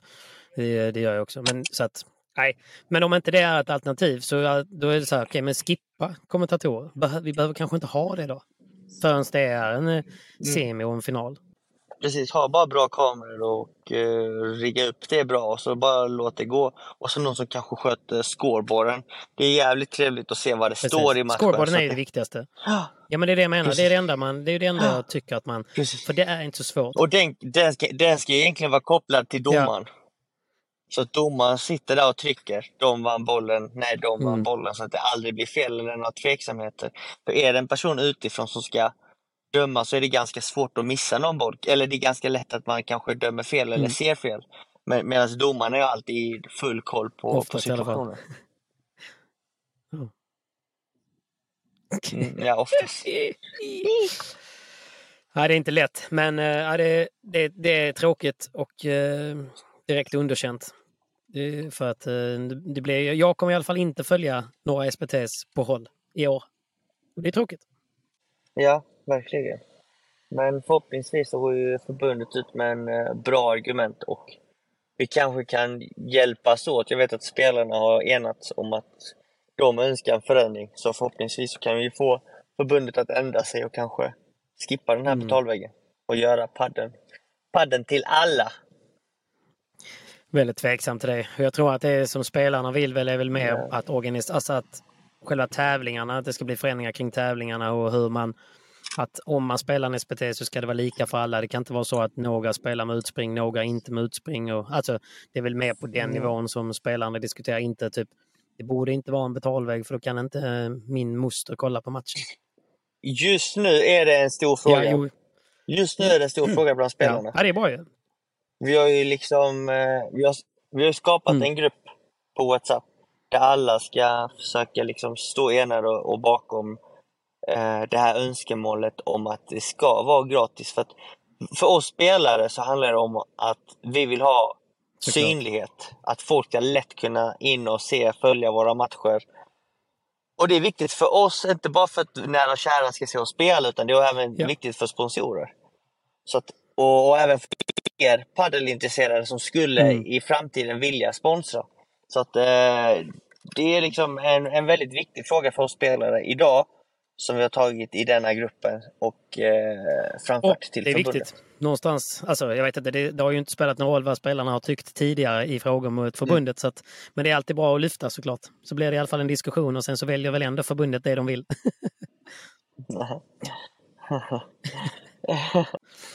Det, det gör jag också. Men, så att, nej. men om inte det är ett alternativ så ja, då är det så här, okej, men skippa kommentatorer. Vi behöver kanske inte ha det då. Förrän det är en Mm. eh, semi och en final. Precis, ha bara bra kameror och uh, rigga upp det bra och så bara låt det gå. Och så någon som kanske sköter scoreboarden. Det är jävligt trevligt att se vad det står i matchen. Scoreboarden är ju det viktigaste. Ja, Ja, men det är det jag menar. Precis. Det är det enda, man, det är det enda jag tycker att man... precis. För det är inte så svårt. Och den, den, ska, den ska egentligen vara kopplad till domaren. Så att domaren sitter där och trycker. De vann bollen, nej de vann Mm. bollen. Så att det aldrig blir fel eller några tveksamheter. För är det en person utifrån som ska döma så är det ganska svårt att missa någon boll. Eller det är ganska lätt att man kanske dömer fel eller Mm. ser fel. Men, Medan domaren är alltid full koll på, på Oftast fall. situationen. Mm, ja, oftast. Ja, det är inte lätt, men ja, det, det, det är tråkigt och eh, direkt underkänt. För att eh, det blir, jag kommer i alla fall inte följa några SPTs på håll i år. Och det är tråkigt. Ja, verkligen. Men förhoppningsvis så går ju förbundet ut med en eh, bra argument och vi kanske kan hjälpas åt. Jag vet att spelarna har enats om att de önskar en förändring. Så förhoppningsvis så kan vi få förbundet att ändra sig och kanske skippa den här Mm. betalväggen och göra padden, padden till alla. Väldigt tveksam till det. Jag tror att det som spelarna vill väl är väl mer Ja. att organisera, alltså att själva tävlingarna, att det ska bli förändringar kring tävlingarna och hur man att om man spelar en SPT så ska det vara lika för alla. Det kan inte vara så att några spelar med utspring, några inte med utspring. Och, alltså, det är väl mer på den nivån som spelarna diskuterar. Inte typ, det borde inte vara en betalväg för då kan inte eh, min moster kolla på matchen. Just nu är det en stor fråga. Ja, Just nu är det en stor fråga bland spelarna. ja, det är bra ju. Vi har ju liksom eh, vi har, vi har skapat Mm. en grupp på Whatsapp där alla ska försöka liksom stå enade och, och bakom eh, det här önskemålet om att det ska vara gratis. För, att, för oss spelare så handlar det om att vi vill ha Såklart. synlighet. Att folk ska lätt kunna in och se, följa våra matcher. Och det är viktigt för oss, inte bara för att nära och kära ska se oss spela, utan det är även Ja. viktigt för sponsorer. Så att, och, och även för er paddelintresserade som skulle Mm. i framtiden vilja sponsra. Så att eh, det är liksom en, en väldigt viktig fråga för oss spelare idag som vi har tagit i denna gruppen och eh, framfört Och till det är förbundet. viktigt. Någonstans, alltså jag vet inte, det, det har ju inte spelat någon roll vad spelarna har tyckt tidigare i frågor mot förbundet. Så att, men det är alltid bra att lyfta såklart. Så blir det i alla fall en diskussion och sen så väljer väl ändå förbundet det de vill.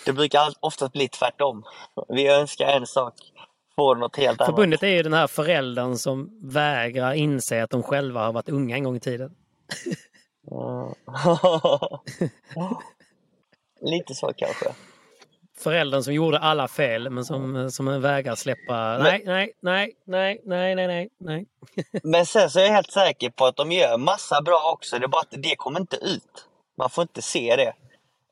det brukar oftast bli tvärtom. Vi önskar en sak, får något helt annat. Förbundet är ju den här föräldern som vägrar inse att de själva har varit unga en gång i tiden. Lite så kanske. Föräldern som gjorde alla fel men som, som vägrar släppa. Nej, nej, nej, nej, nej, nej, nej, nej. Men sen så är jag helt säker på att de gör massa bra också. Det är bara att det kommer inte ut. Man får inte se det.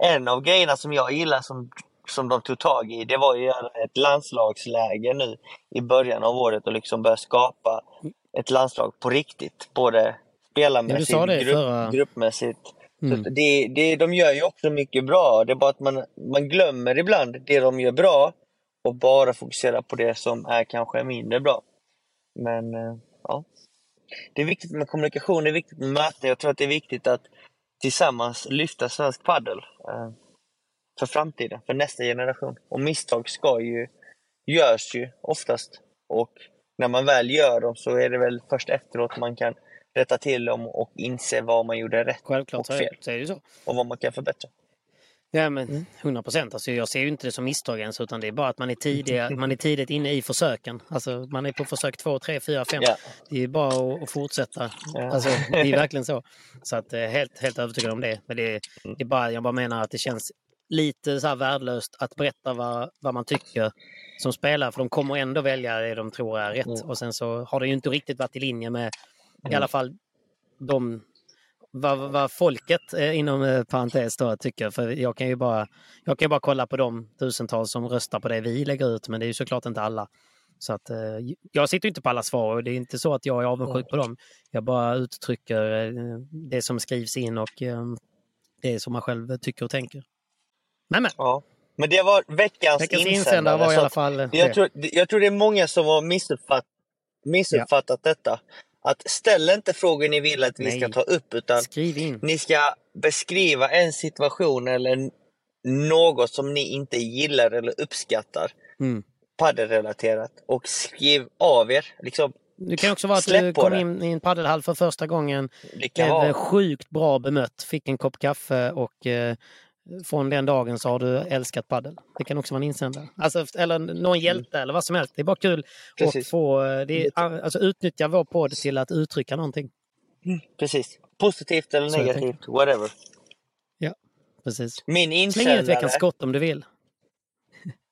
En av grejerna som jag gillar som, som de tog tag i, det var ju ett landslagsläge nu i början av året och liksom börja skapa ett landslag på riktigt. Både spelarmässigt, Ja, grupp, förra- gruppmässigt. Mm. Så det, det, de gör ju också mycket bra. Det är bara att man, man glömmer ibland det de gör bra och bara fokuserar på det som är kanske mindre bra. Men eh, ja, det är viktigt med kommunikation, det är viktigt med möten. Jag tror att det är viktigt att tillsammans lyfta svensk paddel eh, för framtiden, för nästa generation. Och misstag ska ju, görs ju oftast. Och när man väl gör dem så är det väl först efteråt man kan rätta till dem och inse vad man gjorde rätt Självklart och fel. det ju så. Och vad man kan förbättra. Ja men 100 procent. Alltså, jag ser ju inte det som misstag ens utan det är bara att man är, tidiga, man är tidigt inne i försöken. Alltså, man är på försök två, tre, fyra, fem. Ja. Det är bara att, att fortsätta. Ja. Alltså, det är verkligen så. Så att, eh, helt, helt övertygad om det. Men det, är- det är bara, jag bara menar att det känns lite så här värdelöst att berätta vad, vad man tycker som spelare. För de kommer ändå välja det de tror är rätt. Mm. Och sen så har det ju inte riktigt varit i linje med i alla fall de vad, vad folket eh, inom eh, parentes då tycker. För jag kan ju bara, jag kan ju bara kolla på de tusentals som röstar på det vi lägger ut, men det är ju såklart inte alla. Så att, eh, jag sitter inte på alla svar och det är inte så att jag är avundsjuk på dem. Jag bara uttrycker eh, det som skrivs in och det som man själv tycker och tänker. Men, men. Ja. Men det var veckans, Veckans insändare. insändare var i alla fall jag, det. tror, jag tror det är många som har missuppfatt, missuppfattat detta. Att ställ inte frågor ni vill att vi Nej. ska ta upp utan ni ska beskriva en situation eller något som ni inte gillar eller uppskattar. Mm. Paddelrelaterat. Och skriv av er. Liksom, Det kan också vara att du kom det. in i en paddelhall för första gången, blev vara... sjukt bra bemött, fick en kopp kaffe och eh, från den dagen så har du älskat paddel. Det kan också vara en insändare. Alltså, eller någon hjälte eller vad som helst. Det är bara kul att Precis. få eh, det är, alltså, utnyttja vår podd till att uttrycka någonting. Precis. Positivt eller Så negativt, whatever. Ja, precis. Min Släng in ett insändare... veckans skott om du vill.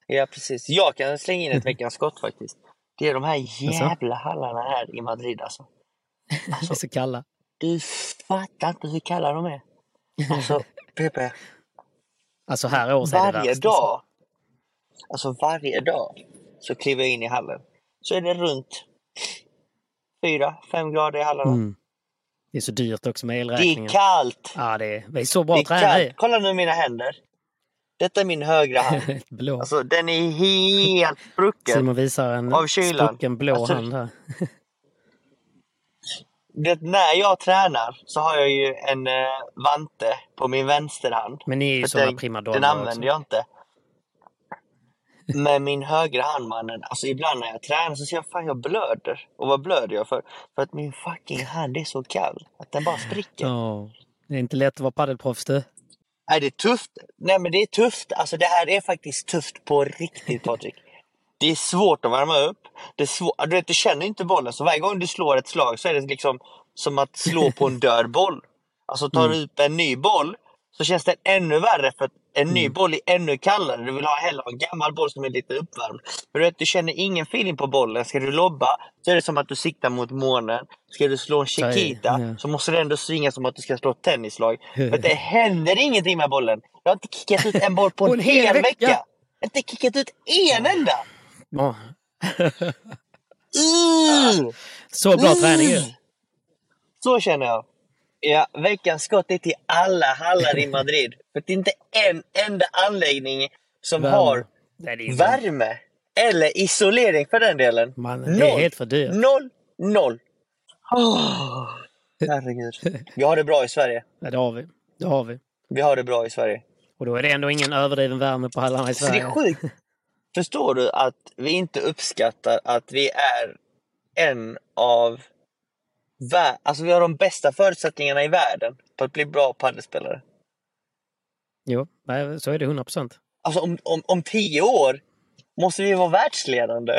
Ja, precis. Jag kan slänga in ett veckans skott faktiskt. Det är de här jävla hallarna här i Madrid alltså. Det är så kalla. Du fattar inte hur kalla de är. Alltså, Pepe. Alltså här års är det Varje värst, dag, alltså varje dag, så kliver jag in i hallen. Så är det runt fyra, fem grader i hallarna. Mm. Det är så dyrt också med Det elräkningen. är kallt. Ja, det är, det är så bra Det att träna kallt. i. Kolla nu mina händer. Detta är min högra hand. Blå. Alltså den är helt sprucken. Simon visar en Av kylan. sprucken blå Alltså, hand här. Det, när jag tränar så har jag ju en eh, vante på min vänsterhand. Men ni är ju sådana primadonnor Den använder också. jag inte. Med min högra hand mannen, alltså ibland när jag tränar så ser jag fan jag blöder. Och vad blöder jag för? För att min fucking hand är så kall. Att den bara spricker. Ja, det är inte lätt att vara paddelproffs du. Nej det är tufft. Nej men det är tufft. Alltså det här är faktiskt tufft på riktigt Patrik. Det är svårt att värma upp. Det är svårt. Du, vet, du känner inte bollen så varje gång du slår ett slag så är det liksom som att slå på en död boll. Alltså tar du upp en ny boll så känns det ännu värre för att en ny boll är ännu kallare. Du vill ha hellre en gammal boll som är lite uppvärmd. För du, vet, du känner ingen feeling på bollen. Ska du lobba så är det som att du siktar mot månen. Ska du slå en chiquita ja. så måste du ändå svinga som att du ska slå ett tennislag. För det händer ingenting med bollen. Jag har inte kickat ut en boll på en, hel vecka. Jag har inte kickat ut en enda! Ja, Uh! så bra träning ju. Så känner jag. Ja, veckans skott är till alla hallar i Madrid. För det är inte en enda anläggning som Värme. har värme. Eller isolering för den delen. Man, det är helt för dyrt. Noll, noll. Oh, herregud. Vi har det bra i Sverige. Ja, det har vi. Det har vi. Vi har det bra i Sverige. Och då är det ändå ingen överdriven värme på hallarna i Så det Sverige. är sjukt. Förstår du att vi inte uppskattar att vi är en av... Alltså vi har de bästa förutsättningarna i världen på att bli bra paddelspelare. Jo, så är det 100 procent. Alltså om, om, om tio år måste vi vara världsledande.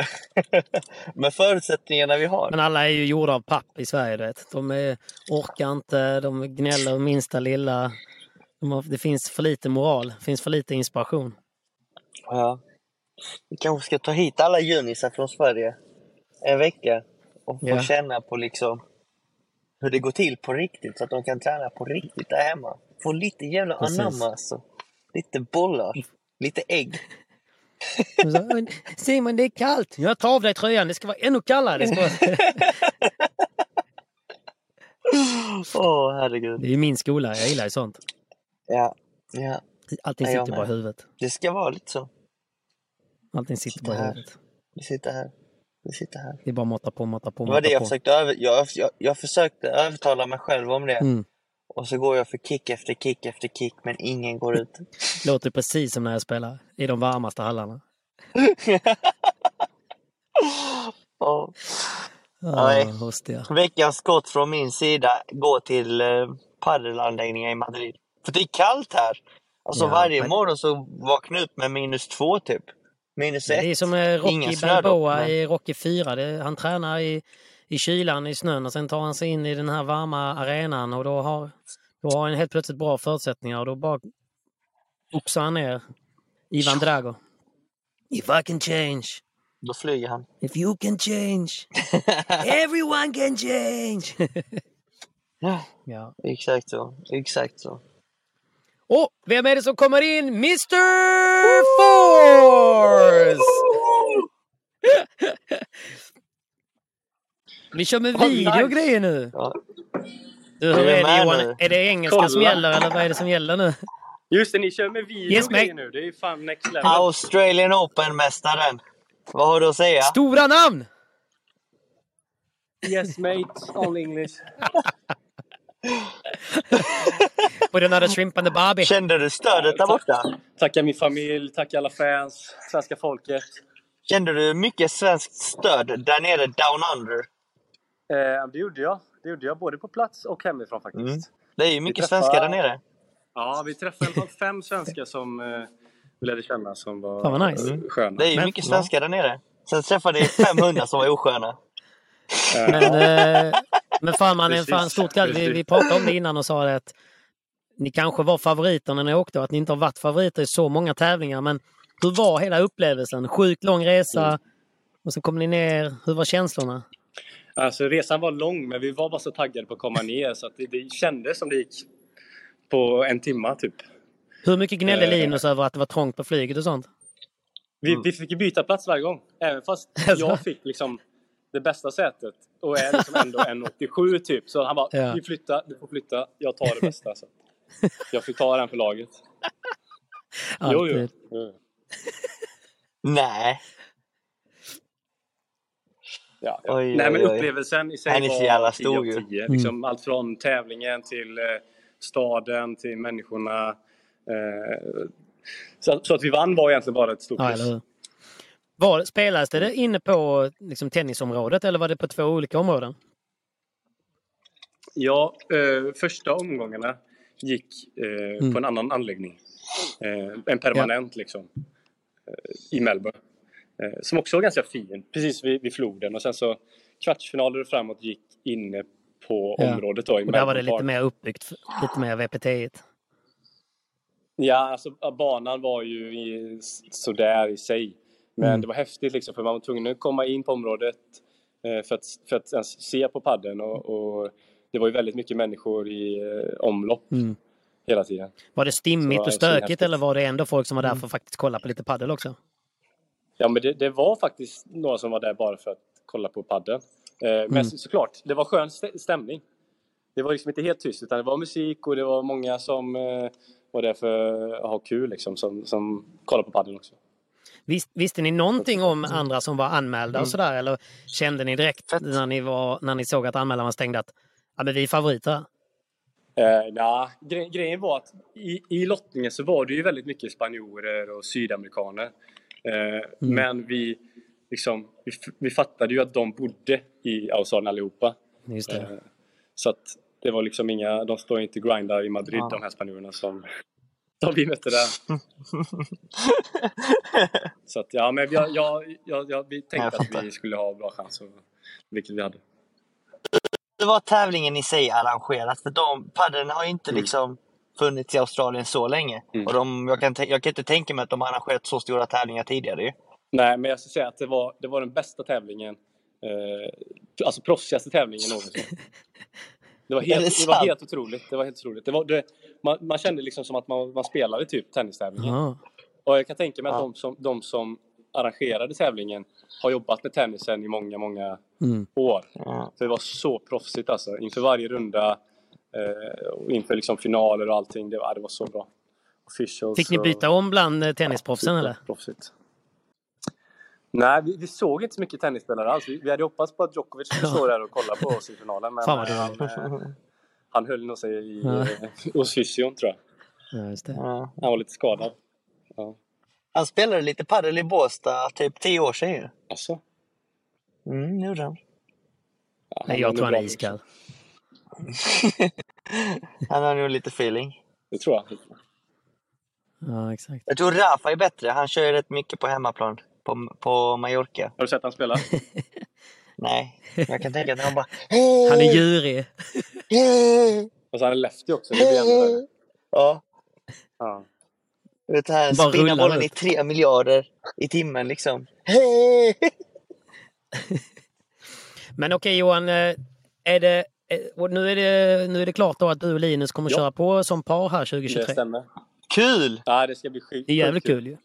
Med förutsättningarna vi har. Men alla är ju gjorda av papp i Sverige. Vet. De är, orkar inte, de gnäller minsta lilla. De har, det finns för lite moral, det finns för lite inspiration. Ja. Vi kanske ska ta hit alla junisar från Sverige en vecka och få Ja. känna på liksom hur det går till på riktigt så att de kan träna på riktigt där hemma. Få lite jävla anamma alltså. Lite bollar, lite ägg. Simon, det är kallt. Jag tar av dig tröjan, det ska vara ännu kallare. Det, ska vara... Åh herregud. det är min skola, jag gillar ju sånt. Ja, ja, Allting sitter bara i huvudet. det ska vara lite så. Allting sitter Sitter bara här. huvudet. Vi sitter här. Vi sitter här. Det är bara att måtta på, måtta på, Det var det måtta jag på. försökte, över, jag, jag, jag försökte övertala mig själv om det. Mm. Och så går jag för kick efter kick efter kick men ingen går ut. Låter precis som när jag spelar i de varmaste hallarna. Ah, Nej. Veckans skott från min sida går till eh, i Madrid. För det är kallt här. Alltså Ja, varje men- morgon så vaknar jag upp med minus två typ. Minus ett. Det är som eh, Rocky Balboa men- i Rocky 4. Det, han tränar i, i kylan, i snön och sen tar han sig in i den här varma arenan och då har, då har han helt plötsligt bra förutsättningar och då bara oxar han ner Ivan Drago. If I can change, Då flyger han. if you can change, everyone can change. Ja. Exakt så. Exakt så. Och vem är det som kommer in? Mr Force! Vi kör med video och grejer nu. Ja. Du, hur Är det Johan? Är det engelska Kolla. som gäller eller vad är det som gäller nu? Just det, ni kör med video Yes, och grejer nu. Det är ju fan next level. Australian Open-mästaren. Vad har du att säga? Stora namn! Yes mate, only English. With another shrimp and the barbie. Kände du stödet där borta? Tacka min familj, tacka alla fans, svenska folket. Kände du mycket svenskt stöd där nere down under? Eh, det gjorde jag. Det gjorde jag både på plats och hemifrån faktiskt. Mm. Det är ju mycket träffade- svenskar där nere. Ja, vi träffade fem svenskar som eh, vi lärde känna som var Fan vad nice. eh, sköna. Det är ju Men- mycket svenskar där nere. Sen träffade jag 500 som var osköna. Men, eh, men fan man, Precis, fan stort grattis. Vi, vi pratade om det innan och sa det att ni kanske var favoriter när ni åkte och att ni inte har varit favoriter i så många tävlingar. Men hur var hela upplevelsen? Sjukt lång resa Mm. och så kom ni ner. Hur var känslorna? Alltså resan var lång men vi var bara så taggade på att komma ner så att det, det kändes som det gick på en timma typ. Hur mycket gnällde Eh. Linus över att det var trångt på flyget och sånt? Vi, vi fick byta plats varje gång. Även fast jag fick liksom det bästa sätet och är liksom ändå 1,87 typ. Så han bara, Ja. vi flyttar, du får flytta, jag tar det bästa. Så. Jag fick ta den för laget. Jo, jo. Jo. Nej. Ja, ja. Oj, Nej, men oj, oj. upplevelsen i sig Han är så var jävla 10 stor av ju. 10. Liksom Allt från tävlingen till eh, staden, till människorna. Eh, så, så att vi vann var egentligen bara ett stort Ja, plus. Var, spelades det inne på liksom, tennisområdet eller var det på två olika områden? Ja, eh, första omgångarna gick eh, Mm. på en annan anläggning. Eh, en permanent liksom. Eh, I Melbourne. Eh, som också var ganska fin, precis vid, vid floden. Och sen så kvartsfinaler och framåt gick inne på Ja. området då i Och där var det lite Park. mer uppbyggt, lite mer VPT. Ja, alltså ja, banan var ju i, sådär i sig. Men Mm. det var häftigt liksom, för man var tvungen att komma in på området eh, för, att, för att ens se på padden och, och det var ju väldigt mycket människor i eh, omlopp Mm. hela tiden. Var det stimmigt och eh, stökigt eller var det ändå folk som var där Mm. för att faktiskt kolla på lite paddel också? Ja, men det, det var faktiskt några som var där bara för att kolla på padden. Eh, men Mm. så, såklart, det var skön stä- stämning. Det var liksom inte helt tyst utan det var musik och det var många som eh, var där för att ha kul liksom, som, som kollade på padden också. Vis, visste ni någonting om andra som var anmälda Mm. och sådär? Eller kände ni direkt när ni, var, när ni såg att anmälan var stängd att ja, men vi är favoriter? Eh, nah, gre grejen var att i, i lottningen så var det ju väldigt mycket spanjorer och sydamerikaner. Eh, Men vi, liksom, vi, vi fattade ju att de bodde i Australien allihopa. Just det. Eh, så att det var liksom inga, de står inte och grindar i Madrid Ja. de här spanjorerna som, som vi mötte där. Så att ja, men jag, jag, jag, jag, vi tänkte att vi skulle ha bra chans, och, vilket vi hade. Det var tävlingen i sig arrangerat. För de, paddeln har ju inte Mm. liksom funnits i Australien så länge. Mm. Och de, jag, kan, jag kan inte tänka mig att de har arrangerat så stora tävlingar tidigare ju. Nej, men jag ska säga att det var, det var den bästa tävlingen. Eh, alltså proffsigaste tävlingen någonsin. Det var Är det helt, det var helt otroligt. Det var helt otroligt. Det var, det, man, man kände liksom som att man, man spelade typ tennistävlingen. Ja. Och jag kan tänka mig att Ja. de, som, de som arrangerade tävlingen har jobbat med tennisen i många, många Mm. år. Ja. För det var så proffsigt alltså. Inför varje runda, eh, och inför liksom finaler och allting. Det var, det var så bra. Officials Fick ni och- byta om bland eh, tennisproffsen eller? Superproffsigt. Nej, vi, vi såg inte så mycket tennisspelare alls. Vi, vi hade hoppats på att Djokovic skulle stå där och kolla på oss i finalen. Men Fan vad eh, det han, eh, han höll nog sig i, Ja. eh, hos fysion tror jag. Ja, just det. Ja. Han var lite skadad. Ja. Han spelade lite paddel i Båstad typ tio år sedan ju. Alltså, Mm, gjorde han. ja, Nej, var jag nog tror han är iskall. Han har nog lite feeling. Det tror jag. Ja, exakt. Jag tror Rafa är bättre. Han kör ju rätt mycket på hemmaplan. På, på Mallorca. Har du sett han spela? Nej, jag kan tänka att han bara... Han är djurig. Och så han är lefty också. Det blir ännu värre. Ja, Ja. vet här, Bara spinna bollen ut. i tre miljarder i timmen liksom. Men okej Johan, eh, är det eh, nu, är det, nu är det klart då att du och Linus kommer Ja. köra på som par här Det 2023. stämmer. Kul! Ja, det ska bli sjukt Det är jävligt kul ju.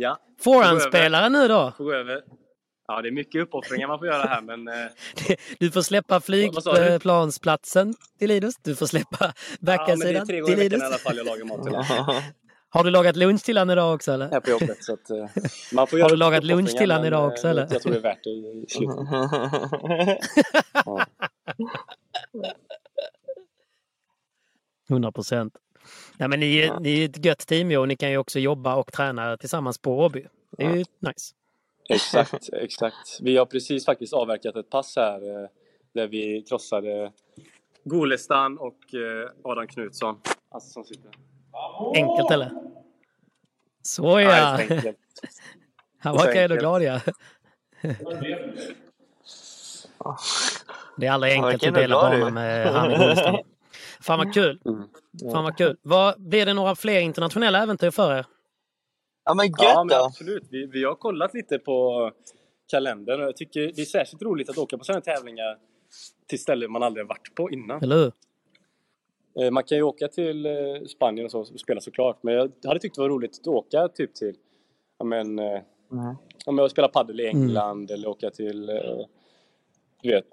Ja. Forehandspelare nu då. Får gå över. Ja, det är mycket uppoffringar man får göra här, men... Eh, Du får släppa flygplansplatsen till Linus. Du får släppa ja, men det är backhand-sidan tre gånger till i veckan i alla Linus. fall jag lagar mat till honom. Har du lagat lunch till han idag också eller? här på jobbet. Så att, eh, man får Har du lagat lunch till men, idag eh, också, eller? Jag tror det är värt det i slutet. 100 procent. Nej, men ni, är- ni är ett gött team och ni kan ju också jobba och träna tillsammans på Åby. Det är ju nice. Exakt, exakt. Vi har precis faktiskt avverkat ett pass här eh, där vi krossade Golestan och eh, Adam Knutsson. Alltså som sitter. Enkelt eller? Så Ja, ja! helt enkelt. Han var ändå enkelt. glad ja. Det är aldrig Ja, enkelt att dela bana med han i Golestan. Fan vad kul! Mm. Fan vad kul! Vad, blir det några fler internationella äventyr för er? Ja men gött Ja, men absolut. Vi, vi har kollat lite på kalendern och jag tycker det är särskilt roligt att åka på sådana tävlingar till ställen man aldrig varit på innan. Eller hur? Eh, Man kan ju åka till eh, Spanien och så och spela såklart, men jag hade tyckt det var roligt att åka typ till ja, men, eh, Mm. ja, men spela padel i England eller åka till, du vet.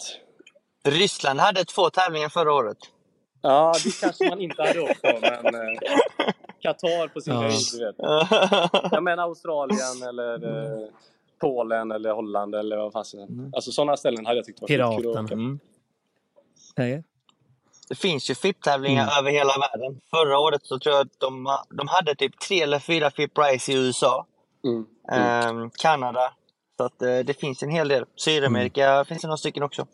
Ryssland hade två tävlingar förra året. Ja, det kanske man inte hade åkt på, men eh, Qatar på sin Ja. höjd, du vet. Ja, men Australien eller eh, Polen eller Holland eller vad fasen. Alltså sådana ställen hade jag tyckt var skitkul att åka. Mm. Nej. Det finns ju FIP-tävlingar Mm. över hela världen. Förra året så tror jag att de, de hade typ tre eller fyra FIP-race i USA. Mm. Ehm, Kanada. Så att eh, det finns en hel del. Sydamerika Mm. finns det några stycken också.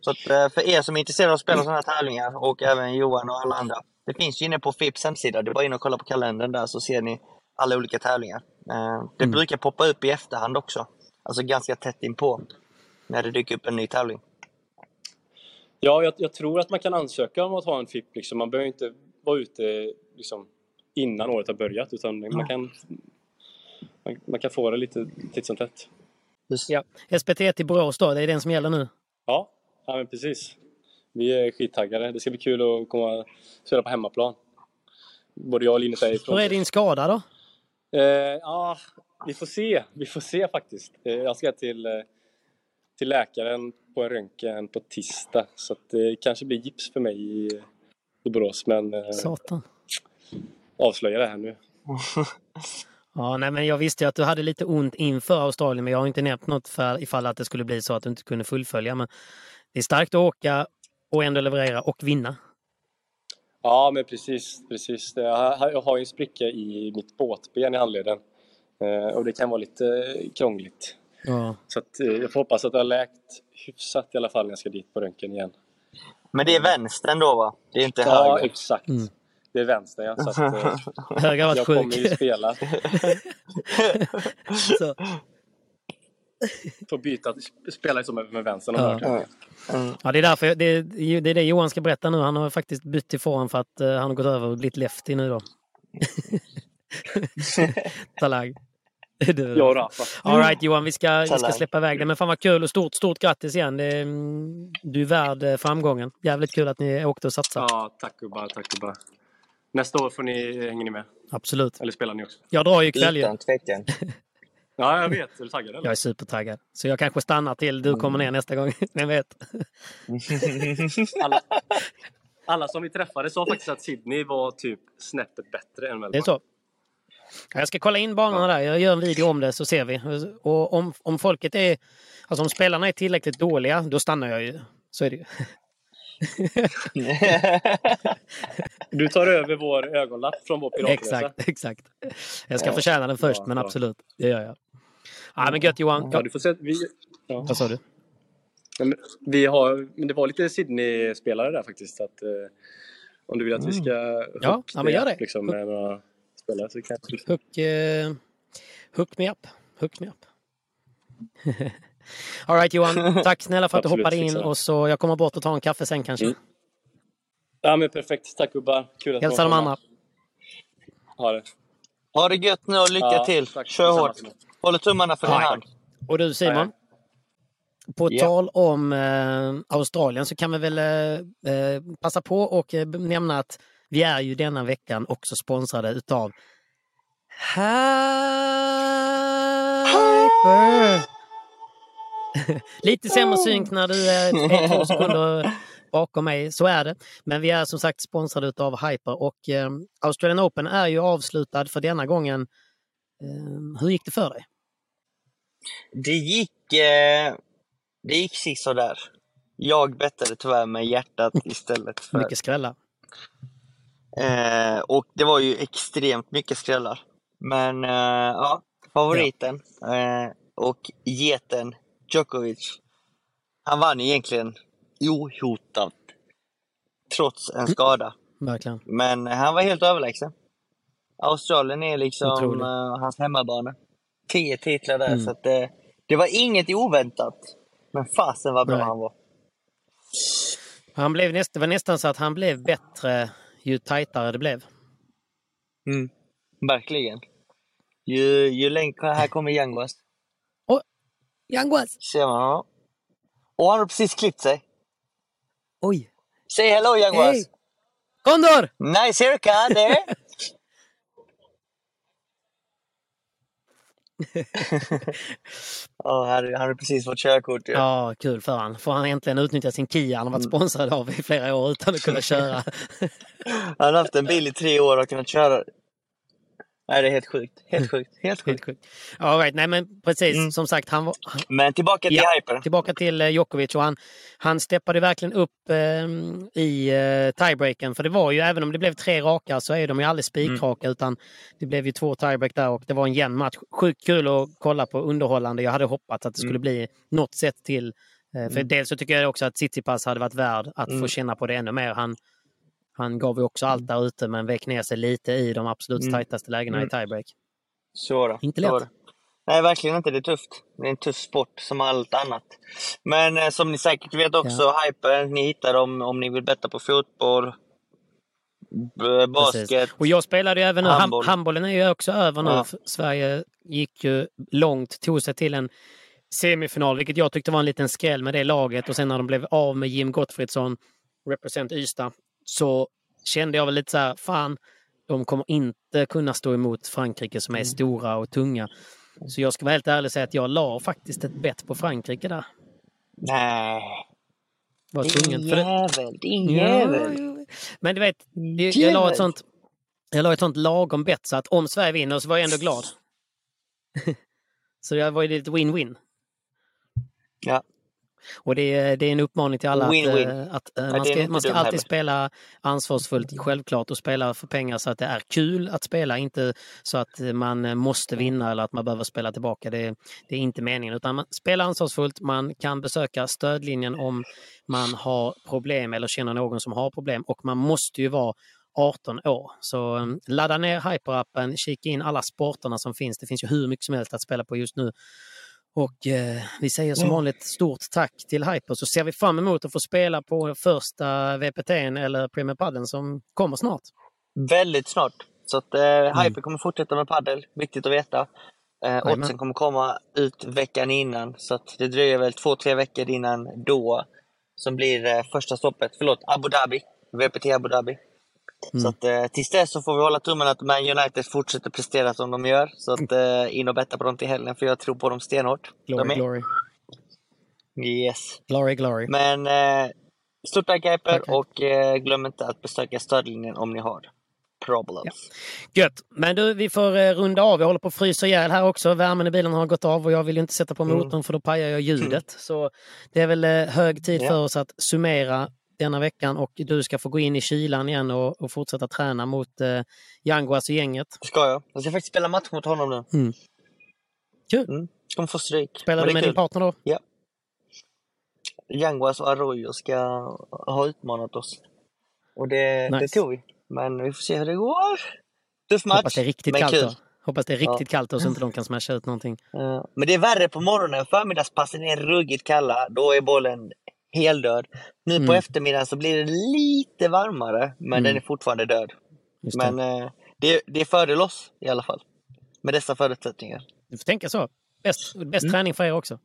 Så att eh, för er som är intresserade av att spela sådana här tävlingar och även Johan och alla andra. Det finns ju inne på FIPs hemsida. Det är bara in och kolla på kalendern där så ser ni alla olika tävlingar. Ehm, det Mm. brukar poppa upp i efterhand också. Alltså ganska tätt inpå. När det dyker upp en ny tävling. Ja, jag, jag tror att man kan ansöka om att ha en FIP. Liksom. Man behöver inte vara ute liksom, innan året har börjat, utan man kan, man, man kan få det lite titt som tätt. Ja. SPT till Borås då, det är den som gäller nu. Ja, ja men precis. Vi är skittaggade. Det ska bli kul att komma och spela på hemmaplan. Både jag och Linus är ifrån. Hur är din skada då? Eh, ja, vi får se. Vi får se faktiskt. Eh, jag ska till, eh, till läkaren på en röntgen på tisdag. Så det kanske blir gips för mig i, i Borås. Men eh, Satan. avslöja det här nu. Ja, nej, men jag visste ju att du hade lite ont inför Australien, men jag har inte nämnt något för ifall att det skulle bli så att du inte kunde fullfölja. Men det är starkt att åka och ändå leverera och vinna. Ja, men precis. precis. Jag har ju en spricka i mitt båtben i handleden. Eh, och det kan vara lite eh, krångligt. Ja. Så att, eh, jag får hoppas att det har läkt hyfsat i alla fall när jag ska dit på röntgen igen. Men det är vänstern då va? Det är inte Ja, höger? exakt. Mm. Det är vänster, ja. Så att, varit jag kommer ju sjuk. spela. Så, Får byta, spela som med vänstern om Ja. det. ja, det är därför det, det är det Johan ska berätta nu. Han har faktiskt bytt till forehand för att eh, han har gått över och blivit lefty nu då. Talang. Du, Jag och Rafa. All right Johan, vi ska, vi ska släppa iväg det. Men fan vad kul och stort, stort grattis igen. Det, mm, du är värd eh, framgången. Jävligt kul att ni åkte och satsade. Ja, tack gubbar, tack gubbar. Nästa år får ni, hänger ni med. Absolut. Eller spelar ni också? Jag drar ju ikväll ju. Utan tvekan. Ja, jag vet. Är du taggad eller? Jag är supertaggad. Så jag kanske stannar till du kommer ner nästa gång. Vem vet? Alla, alla som vi träffade sa faktiskt att Sydney var typ snäppet bättre än Melbourne. Det är så. Ja, Jag ska kolla in banorna där. Jag gör en video om det så ser vi. Och om, om folket är... Alltså om spelarna är tillräckligt dåliga, då stannar jag ju. Så är det ju. Du tar över vår ögonlapp från vår piratresa. Exakt, exakt. Jag ska förtjäna den först, Ja, men absolut. Det gör jag. Ja, men gött Johan. Ja, du får se. Vi, ja. Vad sa du? Men vi har, men det var lite Sydney-spelare där faktiskt. Att, eh, om du vill att vi ska Mm. Ja, hook ja, men gör det. Liksom, med några spelare så kan jag... Hook, eh, hook me up. Hook me up. All right Johan, tack snälla för att du hoppade in. fixar. Och så jag kommer bort och tar en kaffe sen kanske. Mm. Ja, men perfekt. Tack gubbar. Kul att Hälsa de andra. Ha det. Ha det gött nu och lycka Ja, till. tack. Kör hårt. Håller tummarna för din Ja, hand. Och du Simon? På Ja. tal om eh, Australien så kan vi väl eh, eh, passa på och eh, nämna att vi är ju denna veckan också sponsrade utav Hyper. Lite sämre synk när du är två sekunder bakom mig, så är det. Men vi är som sagt sponsrade utav Hyper och eh, Australian Open är ju avslutad för denna gången. Eh, hur gick det för dig? Det gick, eh, det gick sådär. Jag bettade tyvärr med hjärtat istället för... Mycket skrällar. Eh, och det var ju extremt mycket skrällar. Men eh, ja, favoriten eh, och geten Djokovic, han vann egentligen ohotat trots en skada. Verkligen. Men han var helt överlägsen. Australien är liksom eh, hans hemmabana. Tio titlar där, Mm. så att, eh, det var inget oväntat. Men fasen vad bra Nej. han var. Han blev näst, det var nästan så att han blev bättre ju tajtare det blev. Mm. Verkligen. Ju, ju längre... Här kommer Yanguas. Yanguas! Ser man honom? Och han har precis klippt sig. Oj! Say hello Yanguas! Hej! Kondor! Nice haircut there! Ja, han har precis fått körkort ju. Ja, kul för han. Får han äntligen utnyttja sin Kia han har varit Mm. sponsrad av i flera år utan att kunna köra. Han har haft en bil i tre år och kunnat köra. Nej, det är helt sjukt. Helt sjukt. Helt Helt sjukt. sjukt. All right, nej men precis, Mm. som sagt, han var, han, Men tillbaka till Ja, hyper. tillbaka till eh, Djokovic och han, han steppade verkligen upp eh, i eh, tiebreaken. För det var ju, även om det blev tre raka så är de ju aldrig spikraka Mm. utan det blev ju två tiebreak där och det var en jämn match. Sjukt kul att kolla på, underhållande. Jag hade hoppats att det skulle Mm. bli något sätt till. Eh, för dels så tycker jag också att Tsitsipas hade varit värd att få Mm. känna på det ännu mer. Han, han gav ju också allt där ute men vek ner sig lite i de absolut Mm. tajtaste lägena Mm. i tiebreak. Så det. Inte Så lätt. det. Nej, verkligen inte. Det är tufft. Det är en tuff sport som allt annat. Men eh, som ni säkert vet också, hyper, ni hittar dem om ni vill betta på fotboll, basket. Precis. Och jag spelade ju även nu, handboll. handboll. handbollen är ju också över nu. Ja. Sverige gick ju långt, tog sig till en semifinal, vilket jag tyckte var en liten skräll med det laget. Och sen när de blev av med Jim Gottfridsson, represent Ystad, så kände jag väl lite så här, fan, de kommer inte kunna stå emot Frankrike som är stora och tunga. Så jag ska vara helt ärlig och säga att jag la faktiskt ett bett på Frankrike där. Nej, Var din tvungen. Jävel, din jävel. Men du vet, jag, jag la ett sånt jag la ett sånt lagom bett så att om Sverige vinner så var jag ändå glad. så det var ju lite win-win. Ja. Och det är, det är en uppmaning till alla att, Win-win. eh, att eh, man ska, man ska alltid spela ansvarsfullt, självklart, och spela för pengar så att det är kul att spela, inte så att man eh, måste vinna eller att man behöver spela tillbaka. Det, det är inte meningen, utan man spelar ansvarsfullt, man kan besöka stödlinjen om man har problem eller känner någon som har problem och man måste ju vara 18 år. Så eh, ladda ner Hyper-appen, kika in alla sporterna som finns. Det finns ju hur mycket som helst att spela på just nu. Och eh, vi säger som vanligt stort tack till Hyper så ser vi fram emot att få spela på första VPT eller Premier Padden som kommer snart. Väldigt snart. Så att eh, Mm. Hyper kommer fortsätta med paddel. Viktigt att veta. Eh, oddsen kommer komma ut veckan innan. Så att det dröjer väl två, tre veckor innan då som blir eh, första stoppet. Förlåt, Abu Dhabi. VPT Abu Dhabi. Mm. Så att, eh, tills dess så får vi hålla tummen att Man United fortsätter prestera som de gör. Så att eh, in och betta på dem till helgen för jag tror på dem stenhårt. Glory, de glory, Yes. glory, glory. Men eh, stort tack Hyper tack. och eh, glöm inte att besöka stödlinjen om ni har problems. Gött! Men du, vi får eh, runda av. Jag håller på att frysa ihjäl här också. Värmen i bilen har gått av och jag vill ju inte sätta på Mm. motorn för då pajar jag ljudet. Så det är väl eh, hög tid Ja. för oss att summera denna veckan och du ska få gå in i kylan igen och, och fortsätta träna mot eh, Yanguas och gänget. Det ska jag. Jag ska faktiskt spela match mot honom nu. Mm. Kul! Mm. Kommer få stryk. Spelar du det med din kul. partner då? Ja. Yanguas och Arroyo ska ha utmanat oss. Och det, det Nice. tog vi. Men vi får se hur det går. Tuff match. Hoppas det är riktigt men kallt kul. då. Hoppas det är riktigt kallt då så inte de kan smasha ut någonting. Ja. Men det är värre på morgonen. Förmiddagspassen är ruggigt kalla. Då är bollen heldöd. Nu på Mm. eftermiddagen så blir det lite varmare. Men Mm. den är fortfarande död. Just det. Men eh, det, det är fördel oss i alla fall. Med dessa förutsättningar. Du får tänka så. Bäst, bäst Mm. träning för er också.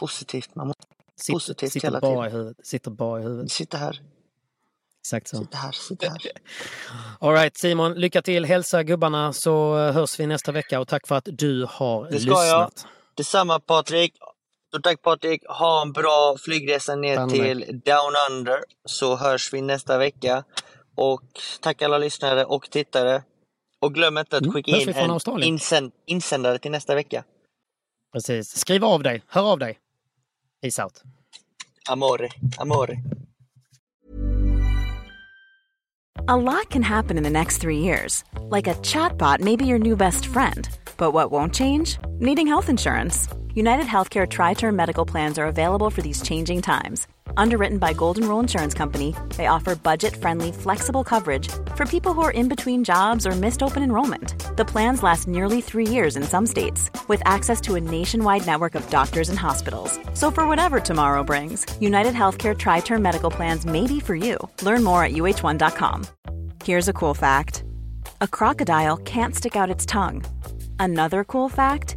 Positivt. Man måste Sitter, positivt sitter, hela bara tiden. i huvudet, sitter bara i huvudet. sitta här, Exakt så. sitta här, sitta här. All right, Simon, lycka till. Hälsa gubbarna så eh, hörs vi nästa vecka och tack för att du har Det ska jag. lyssnat. Detsamma Patrik. Stort tack Patrik. Ha en bra flygresa ner Fan till Down Under så hörs vi nästa vecka. Och tack alla lyssnare och tittare. Och glöm inte att Mm, skicka hörs in en Australien? insänd insändare till nästa vecka. Precis. Skriv av dig. Hör av dig. Peace out. Amore, amore. A lot can happen in the next three years. Like a chatbot may be your new best friend. But what won't change? Needing health insurance. United Healthcare Tri Term Medical Plans are available for these changing times. Underwritten by Golden Rule Insurance Company, they offer budget friendly, flexible coverage for people who are in between jobs or missed open enrollment. The plans last nearly three years in some states, with access to a nationwide network of doctors and hospitals. So, for whatever tomorrow brings, United Healthcare Tri Term Medical Plans may be for you. Learn more at uh1.com. Here's a cool fact a crocodile can't stick out its tongue. Another cool fact